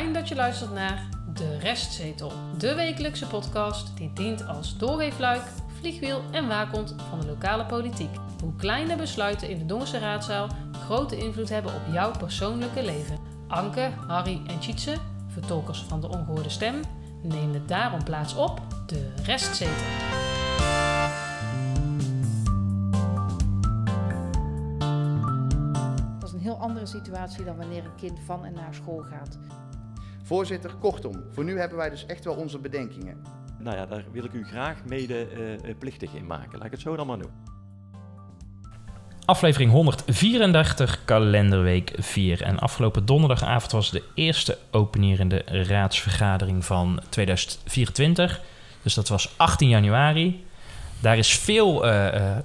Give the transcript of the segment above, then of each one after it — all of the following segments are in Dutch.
Fijn dat je luistert naar De Restzetel, de wekelijkse podcast die dient als doorweefluik, vliegwiel en waakhond van de lokale politiek. Hoe kleine besluiten in de Dongense raadzaal grote invloed hebben op jouw persoonlijke leven. Anke, Harry en Tjitse, vertolkers van de ongehoorde stem, nemen daarom plaats op De Restzetel. Dat is een heel andere situatie dan wanneer een kind van en naar school gaat. Voorzitter, kortom, voor nu hebben wij dus echt wel onze bedenkingen. Nou ja, daar wil ik u graag mede uh, plichtig in maken. Laat ik het zo dan maar doen. Aflevering 134, kalenderweek 4. En afgelopen donderdagavond was de eerste openierende raadsvergadering van 2024. Dus dat was 18 januari. Daar is veel uh, uh,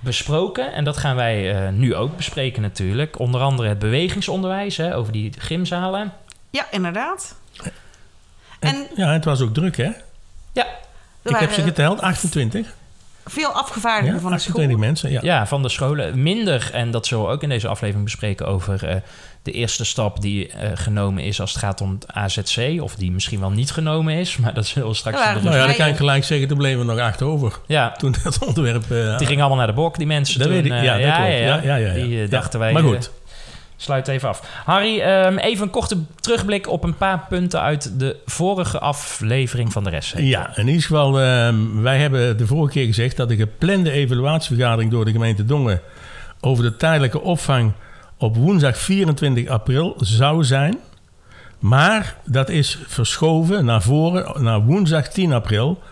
besproken en dat gaan wij uh, nu ook bespreken natuurlijk. Onder andere het bewegingsonderwijs hè, over die gymzalen. Ja, inderdaad. En, ja, het was ook druk, hè? Ja. Ik heb ze geteld, 28. Veel afgevaardigden ja, van de 28 school. mensen, ja. Ja, van de scholen. Minder, en dat zullen we ook in deze aflevering bespreken, over uh, de eerste stap die uh, genomen is als het gaat om het AZC. Of die misschien wel niet genomen is, maar dat zullen we straks... Ja, nou ja, dan kan ik gelijk zeggen, toen bleven we nog acht over. Ja. Toen dat onderwerp... Uh, die gingen allemaal naar de bok, die mensen dat toen. Weet ik, ja, dat ja, klopt. ja, ja, ja, Die dachten wij... Maar goed. Sluit even af. Harry, um, even een korte terugblik op een paar punten uit de vorige aflevering van de rest. Ja, in ieder geval, um, wij hebben de vorige keer gezegd dat de geplande evaluatievergadering door de gemeente Dongen over de tijdelijke opvang op woensdag 24 april zou zijn. Maar dat is verschoven naar voren, naar woensdag 10 april.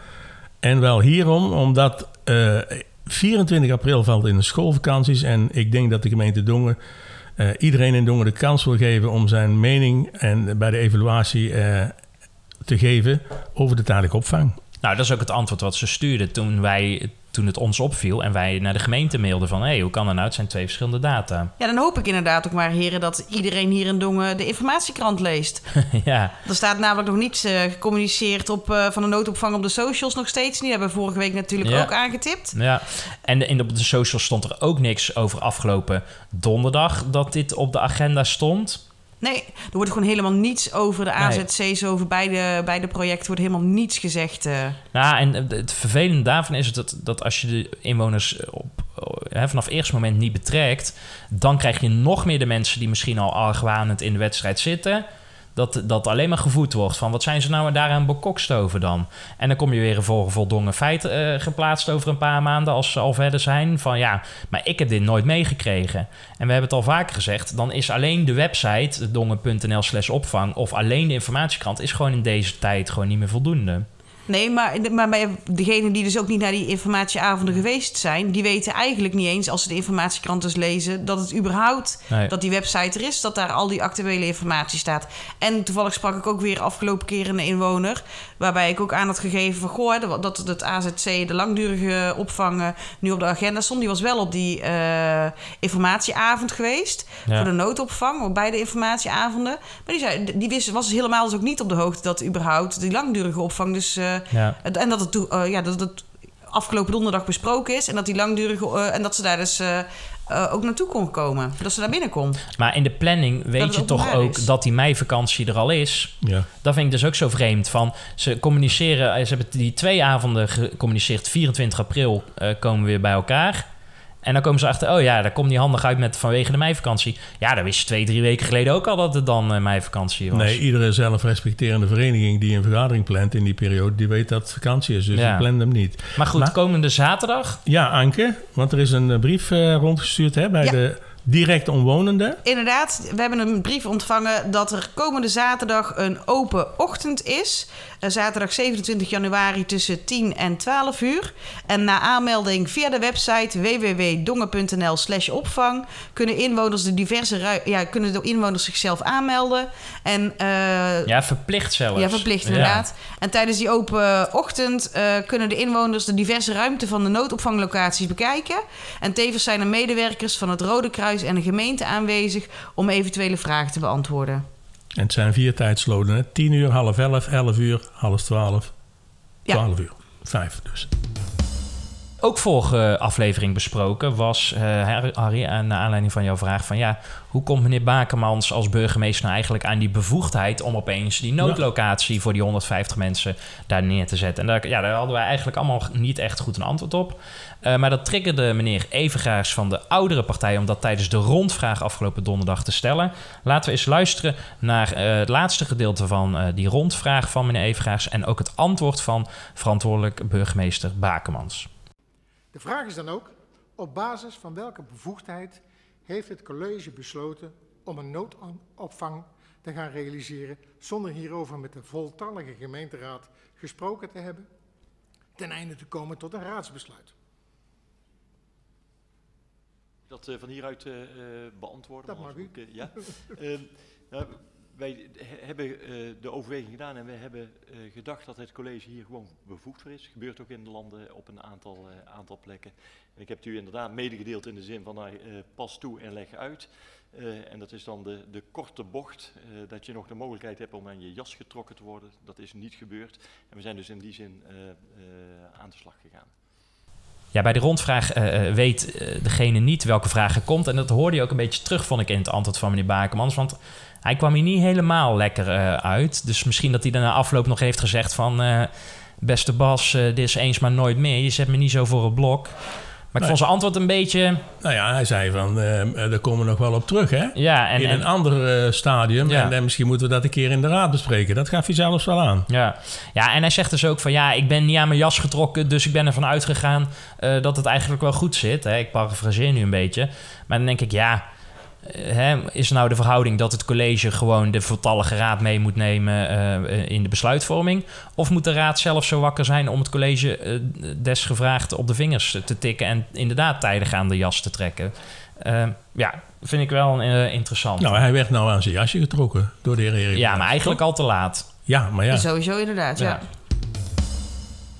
En wel hierom, omdat uh, 24 april valt in de schoolvakanties. En ik denk dat de gemeente Dongen uh, iedereen in Dongen de kans wil geven om zijn mening en bij de evaluatie uh, te geven over de tijdelijke opvang. Nou, dat is ook het antwoord wat ze stuurden toen, wij, toen het ons opviel en wij naar de gemeente mailden van... hé, hey, hoe kan dat nou? Het zijn twee verschillende data. Ja, dan hoop ik inderdaad ook maar, heren, dat iedereen hier in Dongen de informatiekrant leest. ja. Er staat namelijk nog niets uh, gecommuniceerd op, uh, van de noodopvang op de socials nog steeds niet. Hebben we vorige week natuurlijk ja. ook aangetipt. Ja, en in de, op de socials stond er ook niks over afgelopen donderdag dat dit op de agenda stond. Nee, er wordt gewoon helemaal niets over de AZC's, nee. over beide, beide projecten, wordt helemaal niets gezegd. Uh. Nou, en het vervelende daarvan is dat, dat als je de inwoners op, hè, vanaf het eerste moment niet betrekt, dan krijg je nog meer de mensen die misschien al argwanend in de wedstrijd zitten. Dat, dat alleen maar gevoed wordt van wat zijn ze nou daaraan bekokst over dan? En dan kom je weer een voldongen feit uh, geplaatst over een paar maanden als ze al verder zijn. Van ja, maar ik heb dit nooit meegekregen. En we hebben het al vaker gezegd, dan is alleen de website dongen.nl slash opvang of alleen de informatiekrant is gewoon in deze tijd gewoon niet meer voldoende. Nee, maar, maar bij degenen die dus ook niet naar die informatieavonden geweest zijn, die weten eigenlijk niet eens als ze de informatiekrant dus lezen dat het überhaupt nee. dat die website er is, dat daar al die actuele informatie staat. En toevallig sprak ik ook weer afgelopen keer een inwoner, waarbij ik ook aan had gegeven van goh, dat het AZC de langdurige opvang nu op de agenda stond. Die was wel op die uh, informatieavond geweest ja. voor de noodopvang, op beide informatieavonden. Maar die, zei, die wist, was helemaal dus ook niet op de hoogte dat überhaupt die langdurige opvang dus uh, ja. En dat het, uh, ja, dat het afgelopen donderdag besproken is. En dat die langdurige. Uh, en dat ze daar dus uh, ook naartoe kon komen. Dat ze daar binnen kon. Maar in de planning weet je toch ook is. dat die meivakantie er al is. Ja. Dat vind ik dus ook zo vreemd. Van, ze communiceren. Ze hebben die twee avonden gecommuniceerd. 24 april komen we weer bij elkaar. En dan komen ze achter, oh ja, daar komt niet handig uit met vanwege de meivakantie. Ja, dat wist je twee, drie weken geleden ook al dat het dan uh, meivakantie was. Nee, iedere zelfrespecterende vereniging die een vergadering plant in die periode, die weet dat het vakantie is. Dus ja. die plant hem niet. Maar goed, maar, komende zaterdag? Ja, Anke, want er is een brief uh, rondgestuurd hè, bij ja. de direct omwonenden. Inderdaad, we hebben een brief ontvangen dat er komende zaterdag een open ochtend is. Uh, zaterdag 27 januari tussen 10 en 12 uur. En na aanmelding via de website www.dongen.nl slash opvang kunnen inwoners de diverse ja, kunnen de inwoners zichzelf aanmelden. En, uh, ja, verplicht zelfs. Ja, verplicht inderdaad. Ja. En tijdens die open ochtend uh, kunnen de inwoners de diverse ruimte van de noodopvanglocaties bekijken. En tevens zijn er medewerkers van het Rode Kruis en de gemeente aanwezig om eventuele vragen te beantwoorden. En het zijn vier tijdsloten, hè? 10 uur, half 11, 11 uur, half 12, 12 ja. uur. Vijf dus. Ook vorige aflevering besproken was, uh, Harry, naar aanleiding van jouw vraag van ja, hoe komt meneer Bakemans als burgemeester nou eigenlijk aan die bevoegdheid om opeens die noodlocatie voor die 150 mensen daar neer te zetten? En daar, ja, daar hadden wij eigenlijk allemaal niet echt goed een antwoord op. Uh, maar dat triggerde meneer Evengaars van de oudere partij om dat tijdens de rondvraag afgelopen donderdag te stellen. Laten we eens luisteren naar uh, het laatste gedeelte van uh, die rondvraag van meneer Evengaars en ook het antwoord van verantwoordelijk burgemeester Bakemans. De vraag is dan ook, op basis van welke bevoegdheid heeft het college besloten om een noodopvang te gaan realiseren zonder hierover met de voltallige gemeenteraad gesproken te hebben, ten einde te komen tot een raadsbesluit. Dat uh, van hieruit uh, beantwoorden? Dat mag u. Ik, ja. nou, wij hebben uh, de overweging gedaan en we hebben uh, gedacht dat het college hier gewoon bevoegd voor is. Gebeurt ook in de landen op een aantal, uh, aantal plekken. Ik heb het u inderdaad medegedeeld in de zin van nou, pas toe en leg uit. en dat is dan de, de korte bocht, dat je nog de mogelijkheid hebt om aan je jas getrokken te worden. Dat is niet gebeurd. En we zijn dus in die zin aan de slag gegaan. Ja, bij de rondvraag weet degene niet welke vraag er komt. En dat hoorde je ook een beetje terug, vond ik, in het antwoord van meneer Bakemans. Want hij kwam hier niet helemaal lekker uit. Dus misschien dat hij daarna afloop nog heeft gezegd van... Beste Bas, dit is eens maar nooit meer. Je zet me niet zo voor het blok. Maar ik vond zijn antwoord een beetje... Nou ja, hij zei van, daar komen we nog wel op terug, hè? Ja, en, in een en, ander stadium. Ja. En misschien moeten we dat een keer in de raad bespreken. Dat gaf hij zelfs wel aan. Ja. ja, en hij zegt dus ook van... Ja, ik ben niet aan mijn jas getrokken... dus ik ben ervan uitgegaan dat het eigenlijk wel goed zit. Hè? Ik parafraseer nu een beetje. Maar dan denk ik, ja... He, is nou de verhouding dat het college gewoon de voltallige raad mee moet nemen uh, in de besluitvorming? Of moet de raad zelf zo wakker zijn om het college uh, desgevraagd op de vingers te tikken en inderdaad tijdig aan de jas te trekken? Uh, ja, vind ik wel interessant. Nou, hij werd nou aan zijn jasje getrokken door de heer Erik. Ja, maar eigenlijk al te laat. Ja, maar ja. Sowieso inderdaad, ja. ja.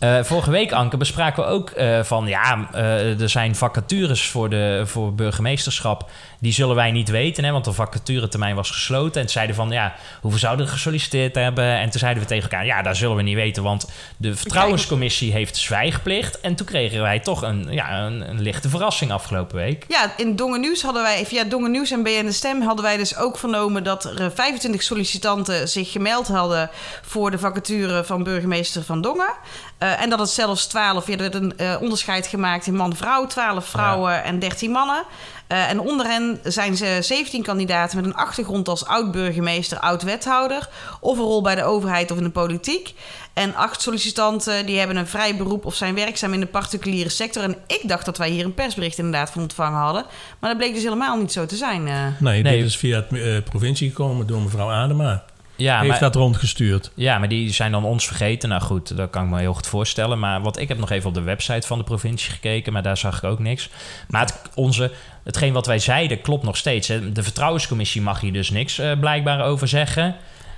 Uh, vorige week, Anke, bespraken we ook uh, van... ja, uh, er zijn vacatures voor, de, voor burgemeesterschap. Die zullen wij niet weten, hè, want de vacaturetermijn was gesloten. En toen zeiden van, ja, hoeveel zouden er gesolliciteerd hebben? En toen zeiden we tegen elkaar, ja, daar zullen we niet weten... want de vertrouwenscommissie heeft zwijgplicht. En toen kregen wij toch een, ja, een, een lichte verrassing afgelopen week. Ja, in Dongen Nieuws hadden wij... via Dongen Nieuws en BN De Stem hadden wij dus ook vernomen... dat er 25 sollicitanten zich gemeld hadden... voor de vacature van burgemeester van Dongen... Uh, en dat het zelfs 12, ja, er werd een uh, onderscheid gemaakt in man-vrouw, 12 vrouwen ja. en 13 mannen. Uh, en onder hen zijn ze 17 kandidaten met een achtergrond als oud-burgemeester, oud-wethouder, of een rol bij de overheid of in de politiek. En acht sollicitanten die hebben een vrij beroep of zijn werkzaam in de particuliere sector. En ik dacht dat wij hier een persbericht inderdaad van ontvangen hadden. Maar dat bleek dus helemaal niet zo te zijn. Nee, nee, dit is via de provincie gekomen door mevrouw Adema. Ja, heeft maar, dat rondgestuurd. Ja, maar die zijn dan ons vergeten. Nou goed, dat kan ik me heel goed voorstellen. Maar wat ik heb nog even op de website van de provincie gekeken, maar daar zag ik ook niks. Maar het, onze, hetgeen wat wij zeiden klopt nog steeds. Hè. De vertrouwenscommissie mag hier dus niks uh, blijkbaar over zeggen.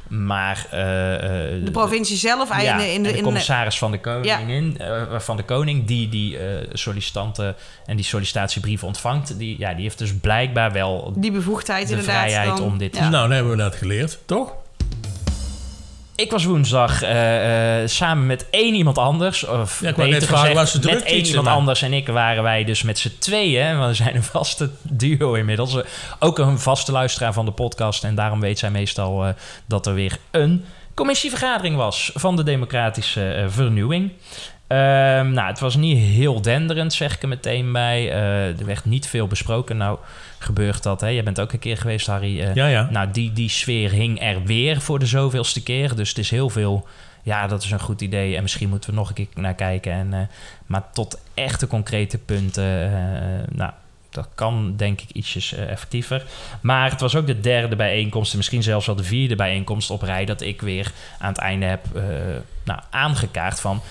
Maar uh, de provincie zelf, ja, in de, in de commissaris van de koningin, ja. uh, van de koning, die die sollicitanten en die sollicitatiebrieven ontvangt, die, ja, die heeft dus blijkbaar wel die bevoegdheid de inderdaad vrijheid dan, om dit te ja. Nou, dan hebben we dat geleerd, toch? Ik was woensdag uh, uh, samen met één iemand anders. Of ja, beter net gezegd, was met één iemand anders en ik waren wij dus met z'n tweeën. Want we zijn een vaste duo inmiddels. Ook een vaste luisteraar van de podcast. En daarom weet zij meestal dat er weer een commissievergadering was van de democratische vernieuwing. Uh, nou, het was niet heel denderend, zeg ik er meteen bij. Uh, er werd niet veel besproken. Nou, gebeurt dat. Hè? Jij bent ook een keer geweest, Harry. Uh, ja, ja. Nou, die, die sfeer hing er weer voor de zoveelste keer. Dus het is heel veel... Ja, dat is een goed idee. En misschien moeten we nog een keer naar kijken. En, uh, maar tot echte concrete punten... nou, dat kan denk ik ietsjes effectiever. Maar het was ook de derde bijeenkomst... en misschien zelfs wel de vierde bijeenkomst op rij... dat ik weer aan het einde heb uh, nou, aangekaart van...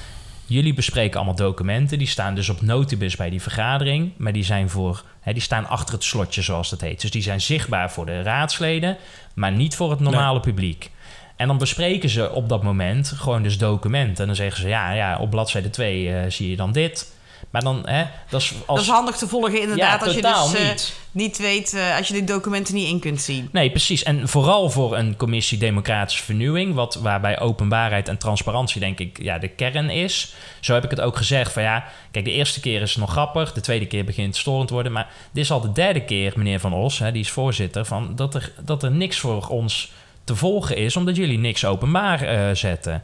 Jullie bespreken allemaal documenten. Die staan dus op notibus bij die vergadering. Maar die zijn voor. Hè, die staan achter het slotje, zoals dat heet. Dus die zijn zichtbaar voor de raadsleden, maar niet voor het normale nee. publiek. En dan bespreken ze op dat moment gewoon dus documenten. En dan zeggen ze: ja, ja op bladzijde 2 uh, zie je dan dit. Maar dan, hè, dat is, als... dat is handig te volgen inderdaad. Ja, als je dus uh, niet. niet weet eh, als je de documenten niet in kunt zien. Nee, precies. En vooral voor een commissie Democratische Vernieuwing, wat, waarbij openbaarheid en transparantie, denk ik, ja, de kern is. Zo heb ik het ook gezegd van ja, kijk, de eerste keer is het nog grappig, de tweede keer begint het storend te worden. Maar dit is al de derde keer, meneer Van Os, hè, die is voorzitter, van dat, er, dat er niks voor ons te volgen is, omdat jullie niks openbaar uh, zetten.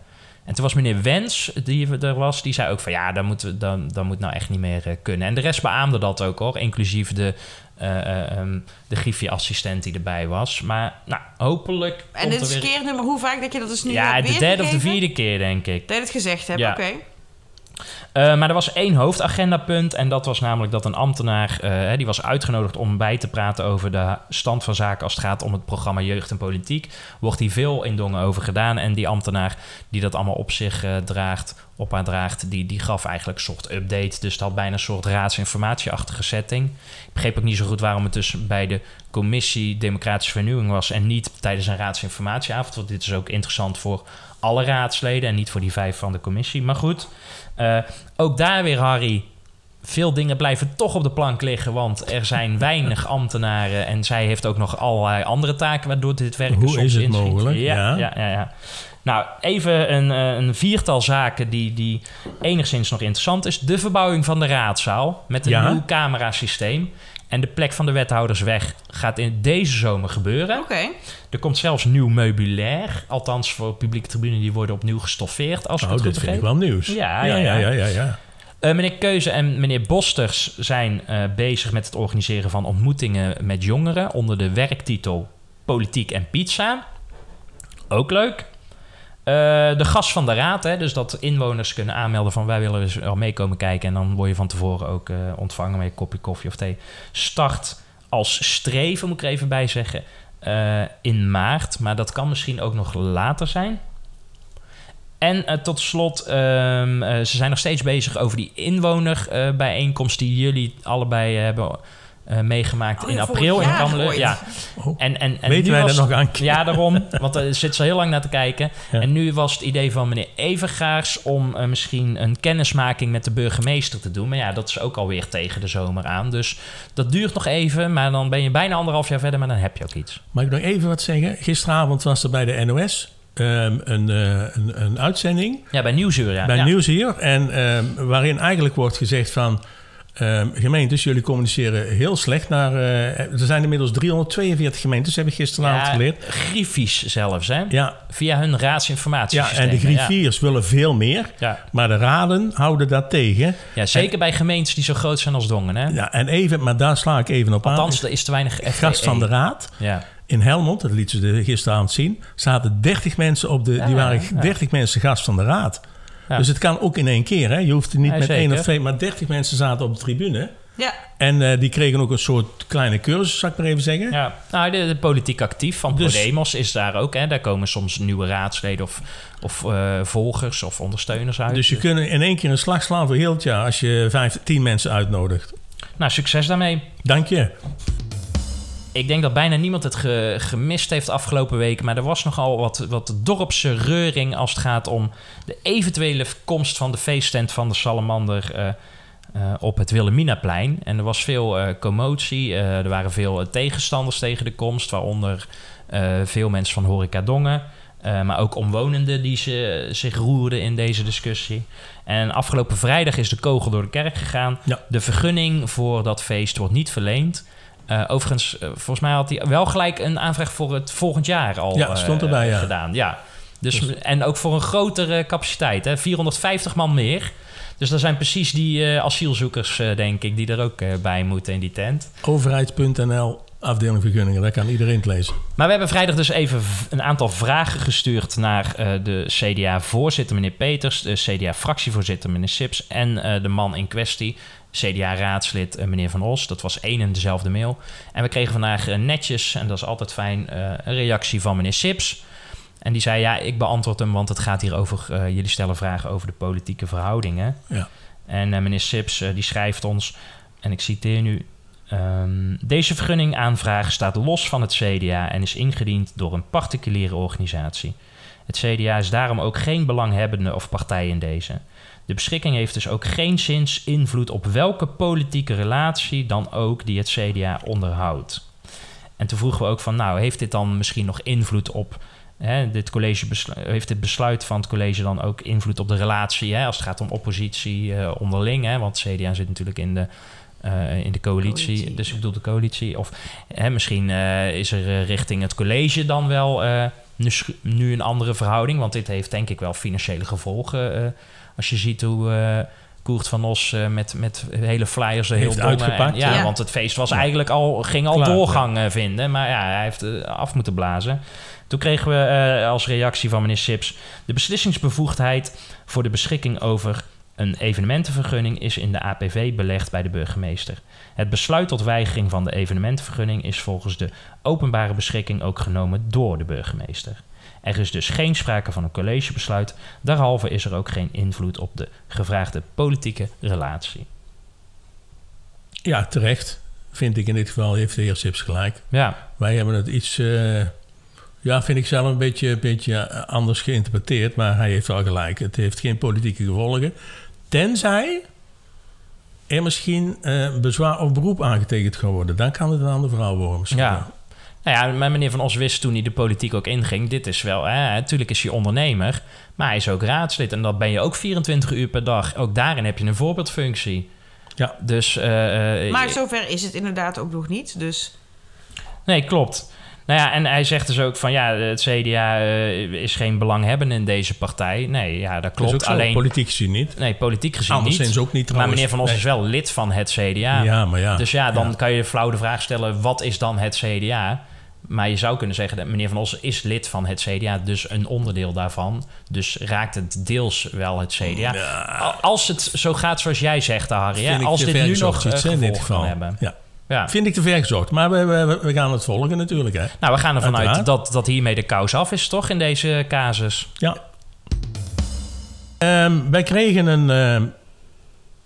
En toen was meneer Wens, die er was, die zei ook van ja, dat moet, dan, dan moet nou echt niet meer uh, kunnen. En de rest beaamde dat ook hoor, inclusief de, uh, um, de griffie-assistent die erbij was. Maar nou, hopelijk. En dit is weer... keernummer, hoe vaak dat je dat is nu Ja, de derde of de vierde keer, denk ik. Dat je het gezegd hebt, ja. oké. Uh, maar er was één hoofdagendapunt en dat was namelijk dat een ambtenaar, uh, die was uitgenodigd om bij te praten over de stand van zaken als het gaat om het programma Jeugd en Politiek. Wordt hier veel in Dongen over gedaan en die ambtenaar die dat allemaal op zich uh, draagt, op haar draagt, die, die gaf eigenlijk een soort update. Dus het had bijna een soort raadsinformatieachtige setting. Ik begreep ook niet zo goed waarom het dus bij de commissie Democratische Vernieuwing was en niet tijdens een raadsinformatieavond. Want dit is ook interessant voor alle raadsleden en niet voor die vijf van de commissie. Maar goed, uh, ook daar weer, Harry. Veel dingen blijven toch op de plank liggen, want er zijn weinig ambtenaren en zij heeft ook nog allerlei andere taken waardoor dit werk Hoe soms is het inschiet. mogelijk? Ja, Ja. ja. Ja, ja, Nou, even een, eh, een viertal zaken die, die enigszins nog interessant is. De verbouwing van de raadzaal met een Ja. nieuw camerasysteem. En de plek van de wethoudersweg gaat in deze zomer gebeuren. Oké. Er komt zelfs nieuw meubilair. Althans, voor publieke tribunen die worden opnieuw gestoffeerd. Als ik Nou, het goed dit vind ik wel nieuws. Ja, ja, ja, ja. ja. Eh, meneer Keuze en meneer Bosters zijn eh, bezig met het organiseren van ontmoetingen met jongeren onder de werktitel Politiek en Pizza. Ook leuk. Eh, de gast van de raad, hè, dus dat inwoners kunnen aanmelden van wij willen dus wel meekomen kijken. En dan word je van tevoren ook ontvangen met een kopje koffie of thee. Start als streven, moet ik er even bij zeggen, in maart. Maar dat kan misschien ook nog later zijn. En eh, tot slot, ehm, eh, ze zijn nog steeds bezig over die inwonerbijeenkomst die jullie allebei eh, hebben eh, meegemaakt Oh in april in ooit. Ja. Oh. En, en, en Weten wij was- dat nog aan? Ja, daarom. Want er zit ze heel lang naar te kijken. Ja. En nu was het idee van meneer Evergaars om eh, misschien een kennismaking met de burgemeester te doen. Maar ja, dat is ook alweer tegen de zomer aan. Dus dat duurt nog even. Maar dan ben je bijna anderhalf jaar verder, maar dan heb je ook iets. Mag ik nog even wat zeggen? Gisteravond was er bij de NOS ehm, een, eh, een, een uitzending Ja, bij Nieuwsuur, ja. bij ja. Nieuws hier. En ehm, waarin eigenlijk wordt gezegd van... ehm, gemeentes, jullie communiceren heel slecht naar... eh, er zijn inmiddels 342 gemeentes, heb ik gisteravond Ja, geleerd. griffies zelfs, hè? Ja, Via hun ja, raadsinformatiesysteem. en de griffiers willen veel meer. Ja. Maar de raden houden dat tegen. Ja, zeker bij gemeentes die zo groot zijn als Dongen, hè? Ja, en even, maar daar sla ik even op aan. Althans, er is te weinig FTE. Gast van de raad. Ja. In Helmond, dat liet ze gisteravond zien, zaten 30 mensen op de. die waren ja. 30 mensen gast van de raad. Ja. Dus het kan ook in één keer. Hè? Je hoeft er niet Ja, met één of twee, maar 30 mensen zaten op de tribune. Ja. En eh, die kregen ook een soort kleine cursus, zal ik maar even zeggen. Ja, nou, de, de politiek actief van Dus- Podemos is daar ook. Hè. Daar komen soms nieuwe raadsleden of, of eh, volgers of ondersteuners uit. Dus je kunt in één keer een slag slaan voor heel het jaar als je vijf, tien mensen uitnodigt. Nou, succes daarmee. Dank je. Ik denk dat bijna niemand het ge- gemist heeft afgelopen weken. Maar er was nogal wat, wat dorpse reuring als het gaat om de eventuele komst van de feesttent van de Salamander eh, eh, op het Wilhelminaplein. En er was veel eh, commotie. Er waren veel tegenstanders tegen de komst, waaronder veel mensen van Horeca Dongen. maar ook omwonenden die ze, zich roerden in deze discussie. En afgelopen vrijdag is de kogel door de kerk gegaan. Ja. De vergunning voor dat feest wordt niet verleend. Eh, overigens, eh, volgens mij had hij wel gelijk een aanvraag voor het volgend jaar al Ja, stond eh, erbij, ja. gedaan. Ja. Dus, Dus- en ook voor een grotere capaciteit, hè? 450 man meer. Dus dat zijn precies die eh, asielzoekers, eh, denk ik, die er ook eh, bij moeten in die tent. Overheid.nl, afdeling vergunningen, daar kan iedereen het lezen. Maar we hebben vrijdag dus even een aantal vragen gestuurd naar eh, de CDA-voorzitter, meneer Peters, de CDA-fractievoorzitter, meneer Sips, en eh, de man in kwestie, CDA-raadslid, eh, meneer Van Os. Dat was één en dezelfde mail. En we kregen vandaag eh, netjes, en dat is altijd fijn, eh, een reactie van meneer Sips. En die zei, ja, ik beantwoord hem, want het gaat hier over, jullie stellen vragen over de politieke verhoudingen. Ja. En meneer Sips, die schrijft ons, en ik citeer nu... ehm, deze vergunningaanvraag staat los van het CDA en is ingediend door een particuliere organisatie. Het CDA is daarom ook geen belanghebbende of partij in deze. De beschikking heeft dus ook geen zins invloed op welke politieke relatie dan ook die het CDA onderhoudt. En toen vroegen we ook van, nou, heeft dit dan misschien nog invloed op Hè, dit college heeft dit besluit van het college dan ook invloed op de relatie hè, als het gaat om oppositie uh, onderling? Hè, want CDA zit natuurlijk in de, uh, in de coalitie, coalitie, dus ik bedoel de coalitie. Of hè, misschien uh, is er richting het college dan wel nu, nu, een andere verhouding, want dit heeft denk ik wel financiële gevolgen. Als je ziet hoe Koert van Os met, met hele flyers heel heeft uitgepakt. ja, ja, want het feest was eigenlijk al, ging al Klaar, doorgang vinden, maar ja, hij heeft af moeten blazen. Toen kregen we uh, als reactie van meneer Sips... de beslissingsbevoegdheid voor de beschikking over een evenementenvergunning... is in de APV belegd bij de burgemeester. Het besluit tot weigering van de evenementenvergunning... is volgens de openbare beschikking ook genomen door de burgemeester. Er is dus geen sprake van een collegebesluit. Daarhalve is er ook geen invloed op de gevraagde politieke relatie. Ja, terecht. Vind ik in dit geval heeft de heer Sips gelijk. Ja. Wij hebben het iets... Uh ja, vind ik zelf een beetje, beetje eh, anders geïnterpreteerd. Maar hij heeft wel gelijk. Het heeft geen politieke gevolgen. Tenzij er misschien uh, bezwaar of beroep aangetekend kan worden. Dan kan het een ander verhaal worden misschien. Ja. Nou ja, mijn meneer Van Os wist toen hij de politiek ook inging... dit is wel, hè, natuurlijk is hij ondernemer... maar hij is ook raadslid en dat ben je ook 24 uur per dag. Ook daarin heb je een voorbeeldfunctie. Ja. Dus, uh, maar zover is het inderdaad ook nog niet, dus... Nee, klopt. Nou ja, en hij zegt dus ook van ja, het CDA uh, eh, is geen belanghebbende in deze partij. Nee, ja, dat klopt. Dat Alleen politiek gezien niet. Nee, politiek gezien niet. ook niet trouwens. Maar meneer Van Os is wel lid van het CDA. Ja, maar ja. Dus ja, dan ja. kan je flauw de vraag stellen: wat is dan het CDA? Maar je zou kunnen zeggen dat meneer Van Os is lid van het CDA, dus een onderdeel daarvan. Dus raakt het deels wel het CDA. Ja. Als het zo gaat zoals jij zegt, Harry, hè, als dit nu nog iets, hè, in dit gevolgen geval. kan hebben. Ja. Ja. Vind ik te ver gezocht. Maar we, we, we gaan het volgen natuurlijk. Hè. Nou, we gaan ervan uit dat, dat hiermee de kous af is, toch, in deze casus? Ja. Ehm, wij kregen een ehm,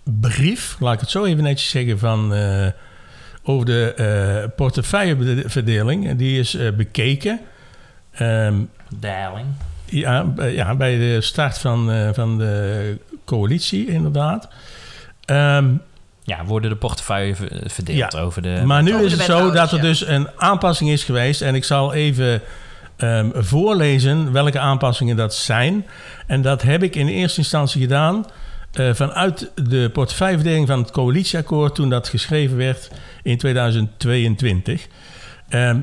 brief, laat ik het zo even netjes zeggen, van, eh, over de eh, portefeuilleverdeling. Die is eh, bekeken. Ehm, Daling. ja, bij- ja, bij de start van, eh, van de coalitie, inderdaad. Ehm, Ja, worden de portefeuille ver- verdeeld Ja, over de... maar nu is het zo dat er ja. dus een aanpassing is geweest. En ik zal even ehm, voorlezen welke aanpassingen dat zijn. En dat heb ik in eerste instantie gedaan eh, vanuit de portefeuilleverdeling van het coalitieakkoord toen dat geschreven werd in 2022. Ehm,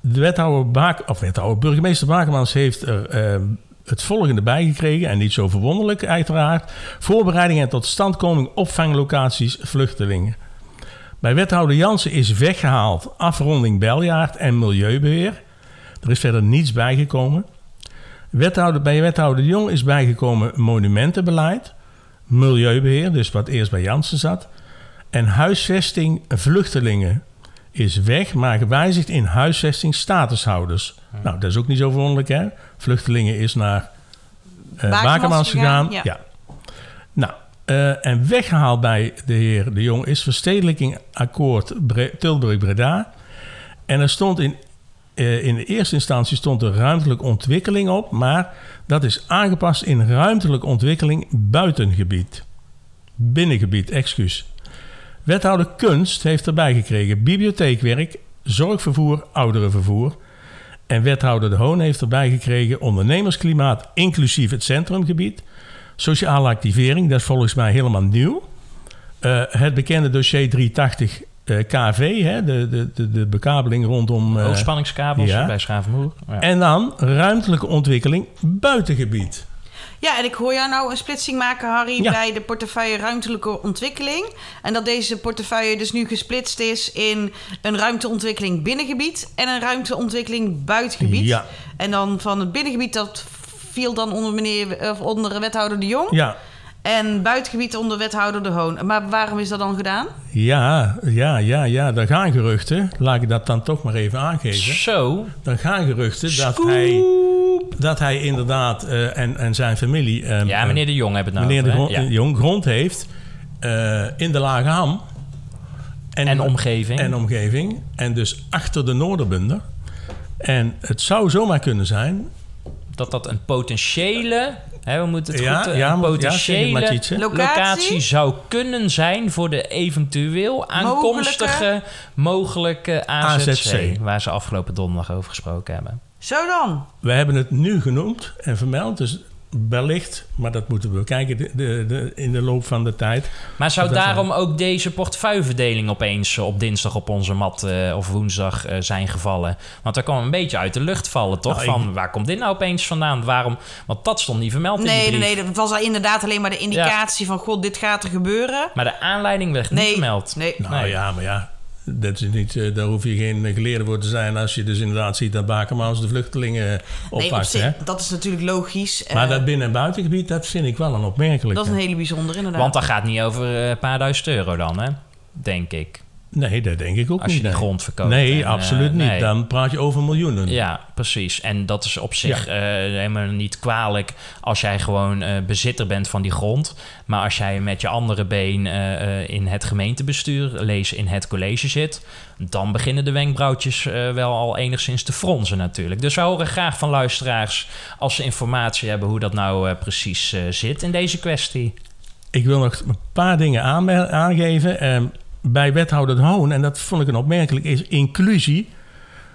de wethouder, of wethouder burgemeester Bakemans heeft er ehm, het volgende bijgekregen. En niet zo verwonderlijk uiteraard. Voorbereidingen tot standkoming opvanglocaties vluchtelingen. Bij wethouder Jansen is weggehaald afronding Beljaard en milieubeheer. Er is verder niets bijgekomen. Wethouder, bij wethouder de Jong is bijgekomen monumentenbeleid, milieubeheer, dus wat eerst bij Jansen zat. En huisvesting vluchtelingen is weg, maar gewijzigd in huisvesting statushouders. Nou, dat is ook niet zo verwonderlijk, hè? Vluchtelingen is naar eh Bakemans gegaan. ja. ja. Nou, eh, en weggehaald bij de heer De Jong is verstedelijking akkoord Bre- Tilburg-Breda. En er stond in, eh, in de eerste instantie stond er ruimtelijke ontwikkeling op, maar dat is aangepast in ruimtelijke ontwikkeling buitengebied. Binnengebied, excuus. Wethouder Kunst heeft erbij gekregen bibliotheekwerk, zorgvervoer, ouderenvervoer. En wethouder De Hoon heeft erbij gekregen ondernemersklimaat, inclusief het centrumgebied. Sociale activering, dat is volgens mij helemaal nieuw. Eh, het bekende dossier 380 eh, KV, hè, de, de, de, de bekabeling rondom... eh, Hoogspanningskabels ja. bij Schavenmoer. Ja. en dan ruimtelijke ontwikkeling buitengebied. Ja, en ik hoor jou nou een splitsing maken, Harry, Ja. bij de portefeuille ruimtelijke ontwikkeling. En dat deze portefeuille dus nu gesplitst is in een ruimteontwikkeling binnengebied en een ruimteontwikkeling buitengebied. Ja. En dan van het binnengebied, dat viel dan onder, meneer, of onder wethouder de Jong. Ja, En buitengebied onder wethouder de Hoon. Maar waarom is dat dan gedaan? ja, ja, ja, ja. Daar gaan geruchten. Laat ik dat dan toch maar even aangeven. Zo, Er gaan geruchten dat hij, dat hij inderdaad eh, en, en zijn familie... ehm, ja, meneer De Jong hebben het nou meneer de over? Ja. Jong grond heeft eh, in de Lage Ham. En omgeving. En omgeving. En dus achter de Noorderbunder. En het zou zomaar kunnen zijn dat dat een potentiële, we moeten het Ja, goed, eh, ja, een ja, potentiële het? Locatie? zou kunnen zijn voor de eventueel aankomstige mogelijke AZC, AZC. waar ze afgelopen donderdag over gesproken hebben. Zo dan. We hebben het nu genoemd en vermeld, dus wellicht, maar dat moeten we bekijken de, de, de, in de loop van de tijd. Maar zou daarom ook deze portefeuilleverdeling opeens op dinsdag op onze mat eh, of woensdag eh, zijn gevallen? Want daar kwam een beetje uit de lucht vallen, toch? Nou, ik- Van waar komt dit nou opeens vandaan? Waarom? Want dat stond niet vermeld in Nee, die nee, brief. nee, dat was al inderdaad alleen maar de indicatie van... God, dit gaat er gebeuren. Maar de aanleiding werd niet Nee, vermeld. nee. Nou Nee. ja, maar ja, dat is niet, eh, daar hoef je geen geleerde voor te zijn als je dus inderdaad ziet dat Bakermaans de vluchtelingen Nee, op oppakt. zich, hè? dat is natuurlijk logisch. Maar Eh, dat binnen- en buitengebied, dat vind ik wel een opmerkelijke. dat is een hele bijzondere, inderdaad. Want dat gaat niet over eh, een paar duizend euro dan, hè? Denk ik. Nee, dat denk ik ook Als niet. je die nee. grond verkoopt. Nee, En, eh, absoluut niet. nee. Dan praat je over miljoenen. Ja, precies. En dat is op zich eh, helemaal niet kwalijk als jij gewoon eh, bezitter bent van die grond. Maar als jij met je andere been in het gemeentebestuur, lees in het college zit, dan beginnen de wenkbrauwtjes wel al enigszins te fronsen natuurlijk. Dus wij horen graag van luisteraars als ze informatie hebben hoe dat nou precies zit in deze kwestie. Ik wil nog een paar dingen aangeven. Bij wethouder De Hoon, en dat vond ik een opmerkelijk, is inclusie.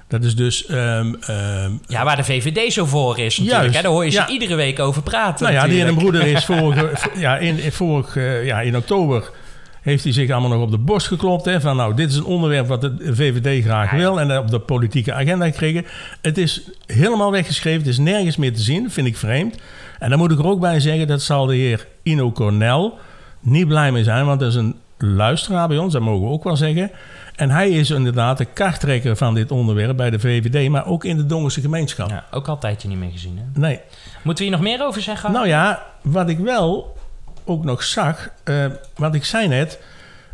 Dat is dus... ehm, ehm, Ja, waar de VVD zo voor is natuurlijk. Juist, Hè? Daar hoor je ze iedere week over praten. nou ja, die en broeder is vorige, ja, in, in, vorig, eh, ja, in oktober... heeft hij zich allemaal nog op de borst geklopt. Hè, van nou, dit is een onderwerp wat de VVD graag Ja, wil. En op de politieke agenda gekregen. Het is helemaal weggeschreven. Het is nergens meer te zien. Vind ik vreemd. En dan moet ik er ook bij zeggen... dat zal de heer Ino Cornel niet blij mee zijn. Want dat is een luisteraar bij ons. Dat mogen we ook wel zeggen. En hij is inderdaad de karttrekker van dit onderwerp bij de VVD. Maar ook in de Dongerse gemeenschap. Ja, ook al een tijdje niet meer gezien. Hè? Nee. Moeten we hier nog meer over zeggen? Nou ja, wat ik wel ook nog zag, eh, wat ik zei net,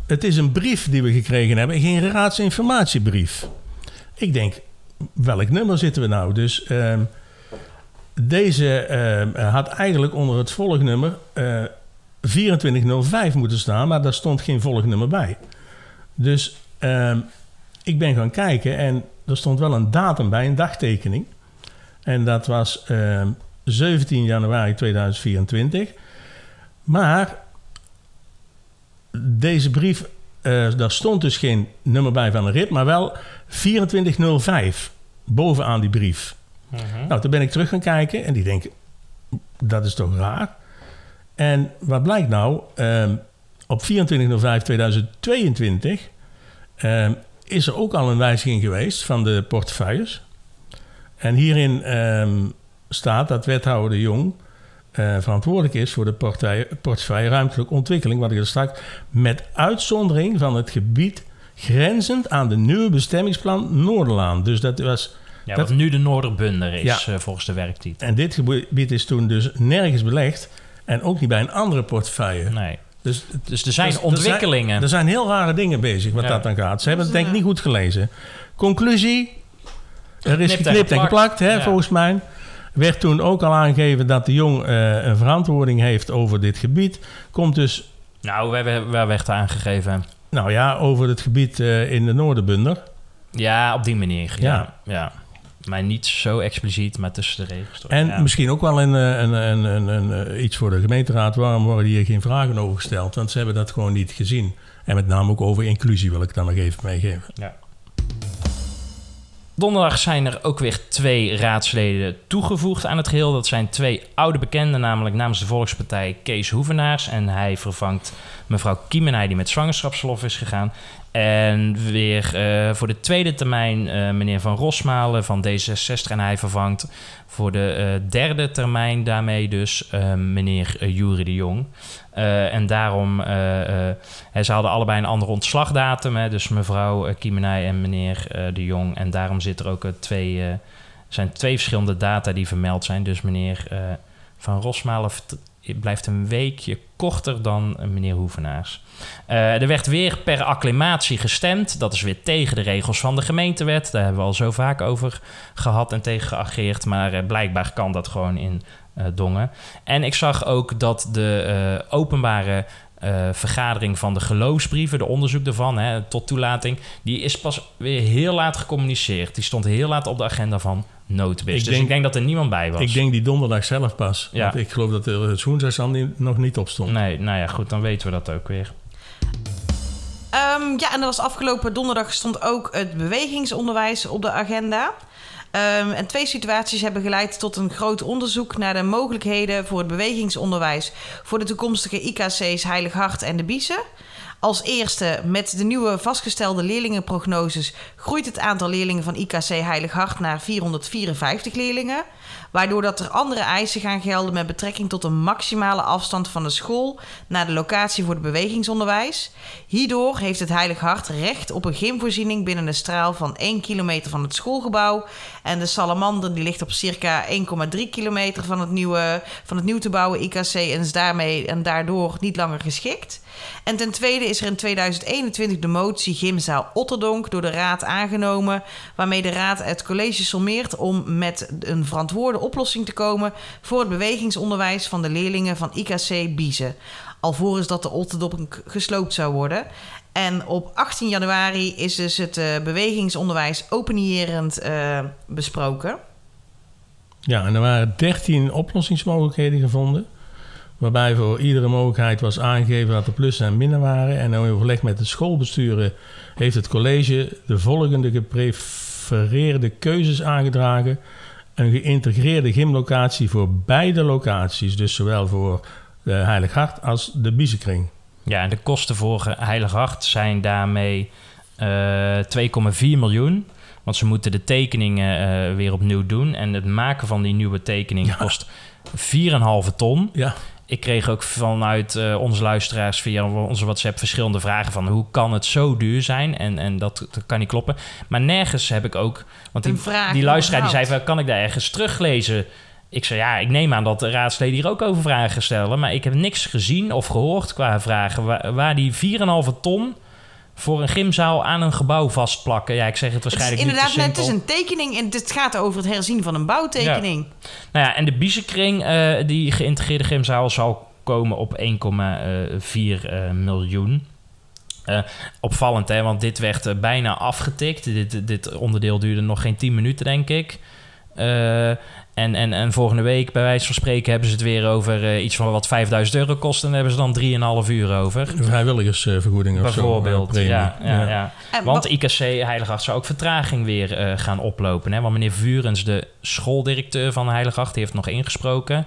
het is een brief die we gekregen hebben, geen raadsinformatiebrief. Ik denk, welk nummer zitten we nou? Dus ehm, deze ehm, had eigenlijk onder het volgnummer 2405 moeten staan, maar daar stond geen volgnummer bij. Dus ehm, ik ben gaan kijken en er stond wel een datum bij, een dagtekening. En dat was ehm, 17 januari 2024. Maar deze brief, eh, daar stond dus geen nummer bij van een rit, maar wel 2405 bovenaan die brief. Nou, toen ben ik terug gaan kijken en die denken, dat is toch raar? En wat blijkt nou? Ehm, op 24.05.2022 ehm, is er ook al een wijziging geweest van de portefeuilles. En hierin ehm, staat dat wethouder de Jong eh, verantwoordelijk is voor de portefeuille, portefeuille ruimtelijke ontwikkeling, wat ik er straks, met uitzondering van het gebied grenzend aan de nieuwe bestemmingsplan Noorderlaan. Dus dat was Ja, dat- wat nu de Noorderbunder is, Ja. eh, volgens de werktitel. en dit gebied is toen dus nergens belegd. En ook niet bij een andere portefeuille. Nee. Dus, Dus er zijn dus ontwikkelingen. Er zijn heel rare dingen bezig wat Ja. dat dan gaat. Ze hebben het denk ik niet goed gelezen. Conclusie. Er is Geknipt en geknipt en geplakt. hè, Ja. volgens mij. Werd toen ook al aangegeven dat de jong eh, een verantwoording heeft over dit gebied. Komt dus, Nou, waar, waar waar werd er aangegeven? nou ja, over het gebied eh, in de Noorderbunder. Ja, op die manier. Ja. Ja. ja. Maar niet zo expliciet, maar tussen de regels. door. En ja. misschien ook wel een, eh, een, een, een, eh, iets voor de gemeenteraad. Waarom worden hier geen vragen over gesteld? Want ze hebben dat gewoon niet gezien. En met name ook over inclusie wil ik dan nog even meegeven. Ja. Donderdag zijn er ook weer twee raadsleden toegevoegd aan het geheel. Dat zijn twee oude bekenden, namelijk namens de Volkspartij Kees Hoevenaars. En hij vervangt mevrouw Kiemenij, die met zwangerschapsverlof is gegaan. En weer eh, voor de tweede termijn eh, meneer Van Rosmalen van D66. En hij vervangt voor de eh, derde termijn daarmee dus meneer uh, Jury de Jong. En daarom, ze hadden allebei een andere ontslagdatum. Hè, dus mevrouw Kiemenij en meneer de Jong. En daarom zit er ook twee, zijn twee verschillende data die vermeld zijn. Dus meneer Van Rosmalen blijft een weekje korter dan meneer Hoevenaars. er werd weer per acclamatie gestemd. Dat is weer tegen de regels van de gemeentewet. Daar hebben we al zo vaak over gehad en tegen geageerd. Maar blijkbaar kan dat gewoon in Dongen. En ik zag ook dat de openbare eh, vergadering van de geloofsbrieven, de onderzoek ervan, hè, tot toelating, die is pas weer heel laat gecommuniceerd. Die stond heel laat op de agenda van noodbis. Ik dus denk- ik denk dat er niemand bij was. Ik denk die donderdag zelf pas. Ja. Want ik geloof dat er het woensdag nog niet op stond. Nee, nou ja, goed, dan weten we dat ook weer. Ehm, ja, en dat was afgelopen donderdag stond ook het bewegingsonderwijs op de agenda. Ehm, en twee situaties hebben geleid tot een groot onderzoek naar de mogelijkheden voor het bewegingsonderwijs voor de toekomstige IKC's Heilig Hart en de Biezen. Als eerste, met de nieuwe vastgestelde leerlingenprognoses groeit het aantal leerlingen van IKC Heilig Hart naar 454 leerlingen. Waardoor dat er andere eisen gaan gelden met betrekking tot een maximale afstand van de school naar de locatie voor het bewegingsonderwijs. Hierdoor heeft het Heilig Hart recht op een gymvoorziening binnen een straal van 1 kilometer van het schoolgebouw. En de Salamander die ligt op circa 1,3 kilometer van het, nieuwe, van het nieuw te bouwen IKC en is daarmee en daardoor niet langer geschikt. En ten tweede is er in 2021 de motie Gymzaal Otterdonk door de Raad aangenomen, waarmee de Raad het college sommeert om met een verantwoorde oplossing te komen voor het bewegingsonderwijs van de leerlingen van IKC Biezen. Alvorens dat de Otterdonk gesloopt zou worden. En op 18 januari is dus het eh, bewegingsonderwijs openierend eh, besproken. Ja, en er waren 13 oplossingsmogelijkheden gevonden. Waarbij voor iedere mogelijkheid was aangegeven dat er plussen en minnen waren. En in overleg met de schoolbesturen heeft het college de volgende geprefereerde keuzes aangedragen. Een geïntegreerde gymlocatie voor beide locaties. Dus zowel voor de Heilig Hart als de Biezenkring. Ja, en de kosten voor Heilig Hart zijn daarmee eh 2,4 miljoen. Want ze moeten de tekeningen eh, weer opnieuw doen. En het maken van die nieuwe tekening Ja. kost 4,5 ton. Ja, Ik kreeg ook vanuit eh, onze luisteraars via onze WhatsApp verschillende vragen van hoe kan het zo duur zijn? En, en dat, dat kan niet kloppen. Maar nergens heb ik ook. Want die, luisteraar die zei: van, kan ik daar ergens teruglezen? Ik zei ja, ik neem aan dat de raadsleden hier ook over vragen stellen. Maar ik heb niks gezien of gehoord qua vragen waar, waar die 4,5 ton voor een gymzaal aan een gebouw vastplakken. Ja, ik zeg het Het is waarschijnlijk inderdaad niet net te het is een tekening en het gaat over het herzien van een bouwtekening. Nou ja, en de Biezenkring, eh die geïntegreerde gymzaal, zal komen op 1,4 eh, miljoen. Eh, opvallend, hè, want dit werd bijna afgetikt. Dit, dit onderdeel duurde nog geen 10 minuten, denk ik. En, en, en volgende week, bij wijze van spreken, hebben ze het weer over eh, iets van wat 5000 euro kost. En daar hebben ze dan 3,5 uur over. vrijwilligersvergoeding of zo. Bijvoorbeeld, eh, ja, ja, ja. Want wa- IKC Heiligacht zou ook vertraging weer eh, gaan oplopen. Hè? Want meneer Vurens, de schooldirecteur van Heiligacht, die heeft nog ingesproken.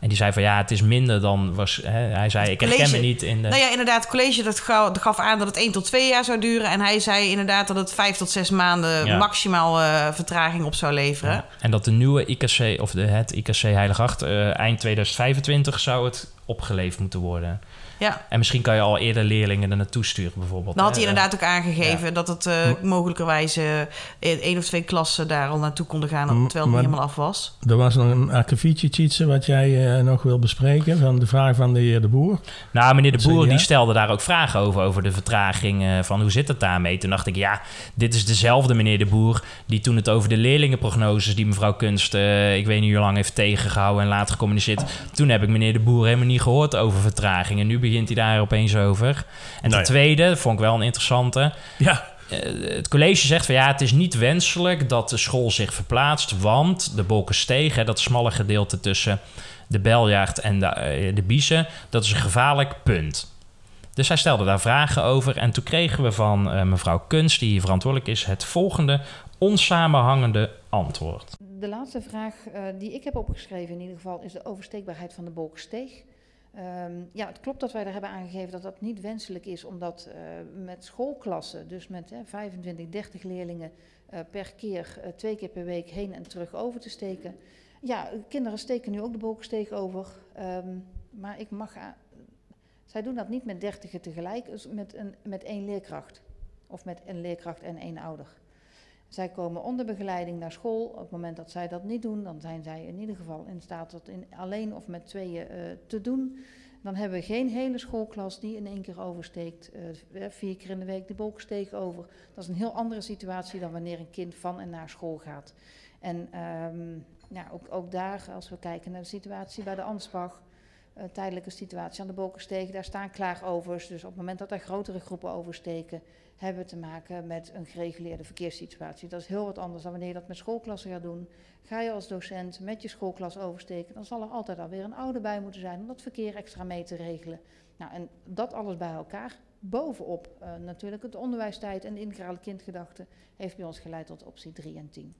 En die zei van ja, het is minder dan was. Hè? Hij zei, ik herken me niet in de. Nou ja, inderdaad, het college dat gaf, aan dat het 1 tot 2 jaar zou duren. En hij zei inderdaad dat het 5 tot 6 maanden Ja. maximaal eh, vertraging op zou leveren. Ja. En dat de nieuwe IKC, of de, het IKC Heiligacht, eh eind 2025 zou het opgeleverd moeten worden. Ja. En misschien kan je al eerder leerlingen er naartoe sturen, bijvoorbeeld. Dan had hij inderdaad ook aangegeven dat het eh, mogelijkerwijs eh, in één of twee klassen daar al naartoe konden gaan, terwijl het maar- niet helemaal af was. Er was nog een akkefietje, Tjitse, wat jij eh, nog wil bespreken. Van de vraag van de heer De Boer. Nou, meneer De Boer die stelde daar ook vragen over, over de vertraging eh, van hoe zit het daarmee. Toen dacht ik, ja, dit is dezelfde meneer De Boer die toen het over de leerlingenprognoses die mevrouw Kunst, eh, ik weet niet hoe lang, heeft tegengehouden en later gecommuniceerd. Toen heb ik meneer De Boer helemaal niet gehoord over vertraging en nu begint hij daar opeens over. En ten Nou ja. tweede, vond ik wel een interessante, Ja, eh, het college zegt van ja, het is niet wenselijk dat de school zich verplaatst, want de Bolkensteeg, hè, dat smalle gedeelte tussen de Beljaard en de, de Biezen, dat is een gevaarlijk punt. Dus hij stelde daar vragen over en toen kregen we van eh, mevrouw Kunst, die hier verantwoordelijk is, het volgende onsamenhangende antwoord. De laatste vraag eh, die ik heb opgeschreven in ieder geval is de oversteekbaarheid van de Bolkensteeg. Ehm, ja, het klopt dat wij er hebben aangegeven dat dat niet wenselijk is, omdat eh, met schoolklassen, dus met eh, 25, 30 leerlingen eh, per keer, eh, twee keer per week heen en terug over te steken. Ja, kinderen steken nu ook de Bolkensteeg over, ehm, maar ik mag, zij doen dat niet met dertigen tegelijk, dus met, een, met één leerkracht. Of met een leerkracht en één ouder. Zij komen onder begeleiding naar school. Op het moment dat zij dat niet doen, dan zijn zij in ieder geval in staat dat in, alleen of met tweeën eh, te doen. Dan hebben we geen hele schoolklas die in één keer oversteekt. eh, vier keer in de week de bolkensteeg over. Dat is een heel andere situatie dan wanneer een kind van en naar school gaat. En ehm, ook, ook daar, als we kijken naar de situatie bij de Ansbach. uh, tijdelijke situatie aan de Bolkensteeg. Daar staan klaagovers. Dus op het moment dat er grotere groepen oversteken, hebben te maken met een gereguleerde verkeerssituatie. Dat is heel wat anders dan wanneer je dat met schoolklassen gaat doen. Ga je als docent met je schoolklas oversteken, dan zal er altijd alweer een ouder bij moeten zijn om dat verkeer extra mee te regelen. Nou, en dat alles bij elkaar, bovenop uh, natuurlijk het onderwijstijd en de integrale kindgedachte, heeft bij ons geleid tot optie 3 en 10.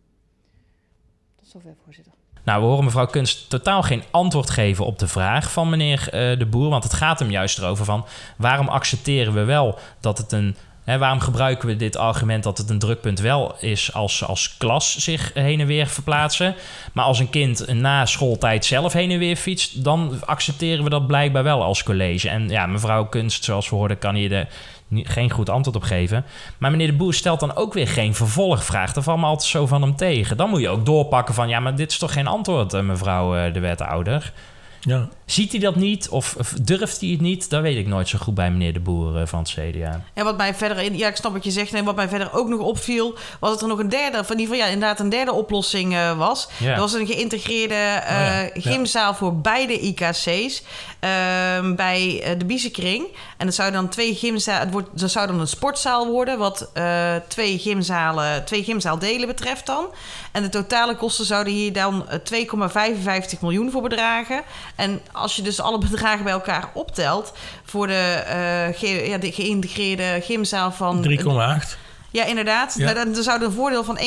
Tot zover, voorzitter. Nou, we horen mevrouw Kunst totaal geen antwoord geven op de vraag van meneer uh, De Boer. Want het gaat hem juist erover van waarom accepteren we wel dat het een waarom gebruiken we dit argument dat het een drukpunt wel is als als klas zich heen en weer verplaatsen? Maar als een kind na schooltijd zelf heen en weer fietst, dan accepteren we dat blijkbaar wel als college. En ja, mevrouw Kunst, zoals we hoorden, kan hier de, geen goed antwoord op geven. Maar meneer de Boer stelt dan ook weer geen vervolgvraag. Dat valt me altijd zo van hem tegen. Dan moet je ook doorpakken van, ja, maar dit is toch geen antwoord, eh, mevrouw eh, de wethouder. Ja. Ziet hij dat niet of durft hij het niet? Dat weet ik nooit zo goed bij meneer De Boer eh, van het CDA. En wat mij verder, ja, ik snap wat je zegt. En wat mij verder ook nog opviel, was dat er nog een derde, van die van ja, inderdaad een derde oplossing uh, was. Ja. Er was een geïntegreerde uh, gymzaal voor beide IKC's ehm, bij de Biezenkring. En dat zou dan twee gymzalen, het wordt, dat zou dan een sportzaal worden, wat twee gymzalen, twee gymzaaldelen betreft dan. En de totale kosten zouden hier dan 2,55 miljoen voor bedragen. En als je dus alle bedragen bij elkaar optelt voor de, uh, ja, de geïntegreerde gymzaal van. 3,8. Ja, inderdaad. Ja. Dan, dan zou een voordeel van 1,25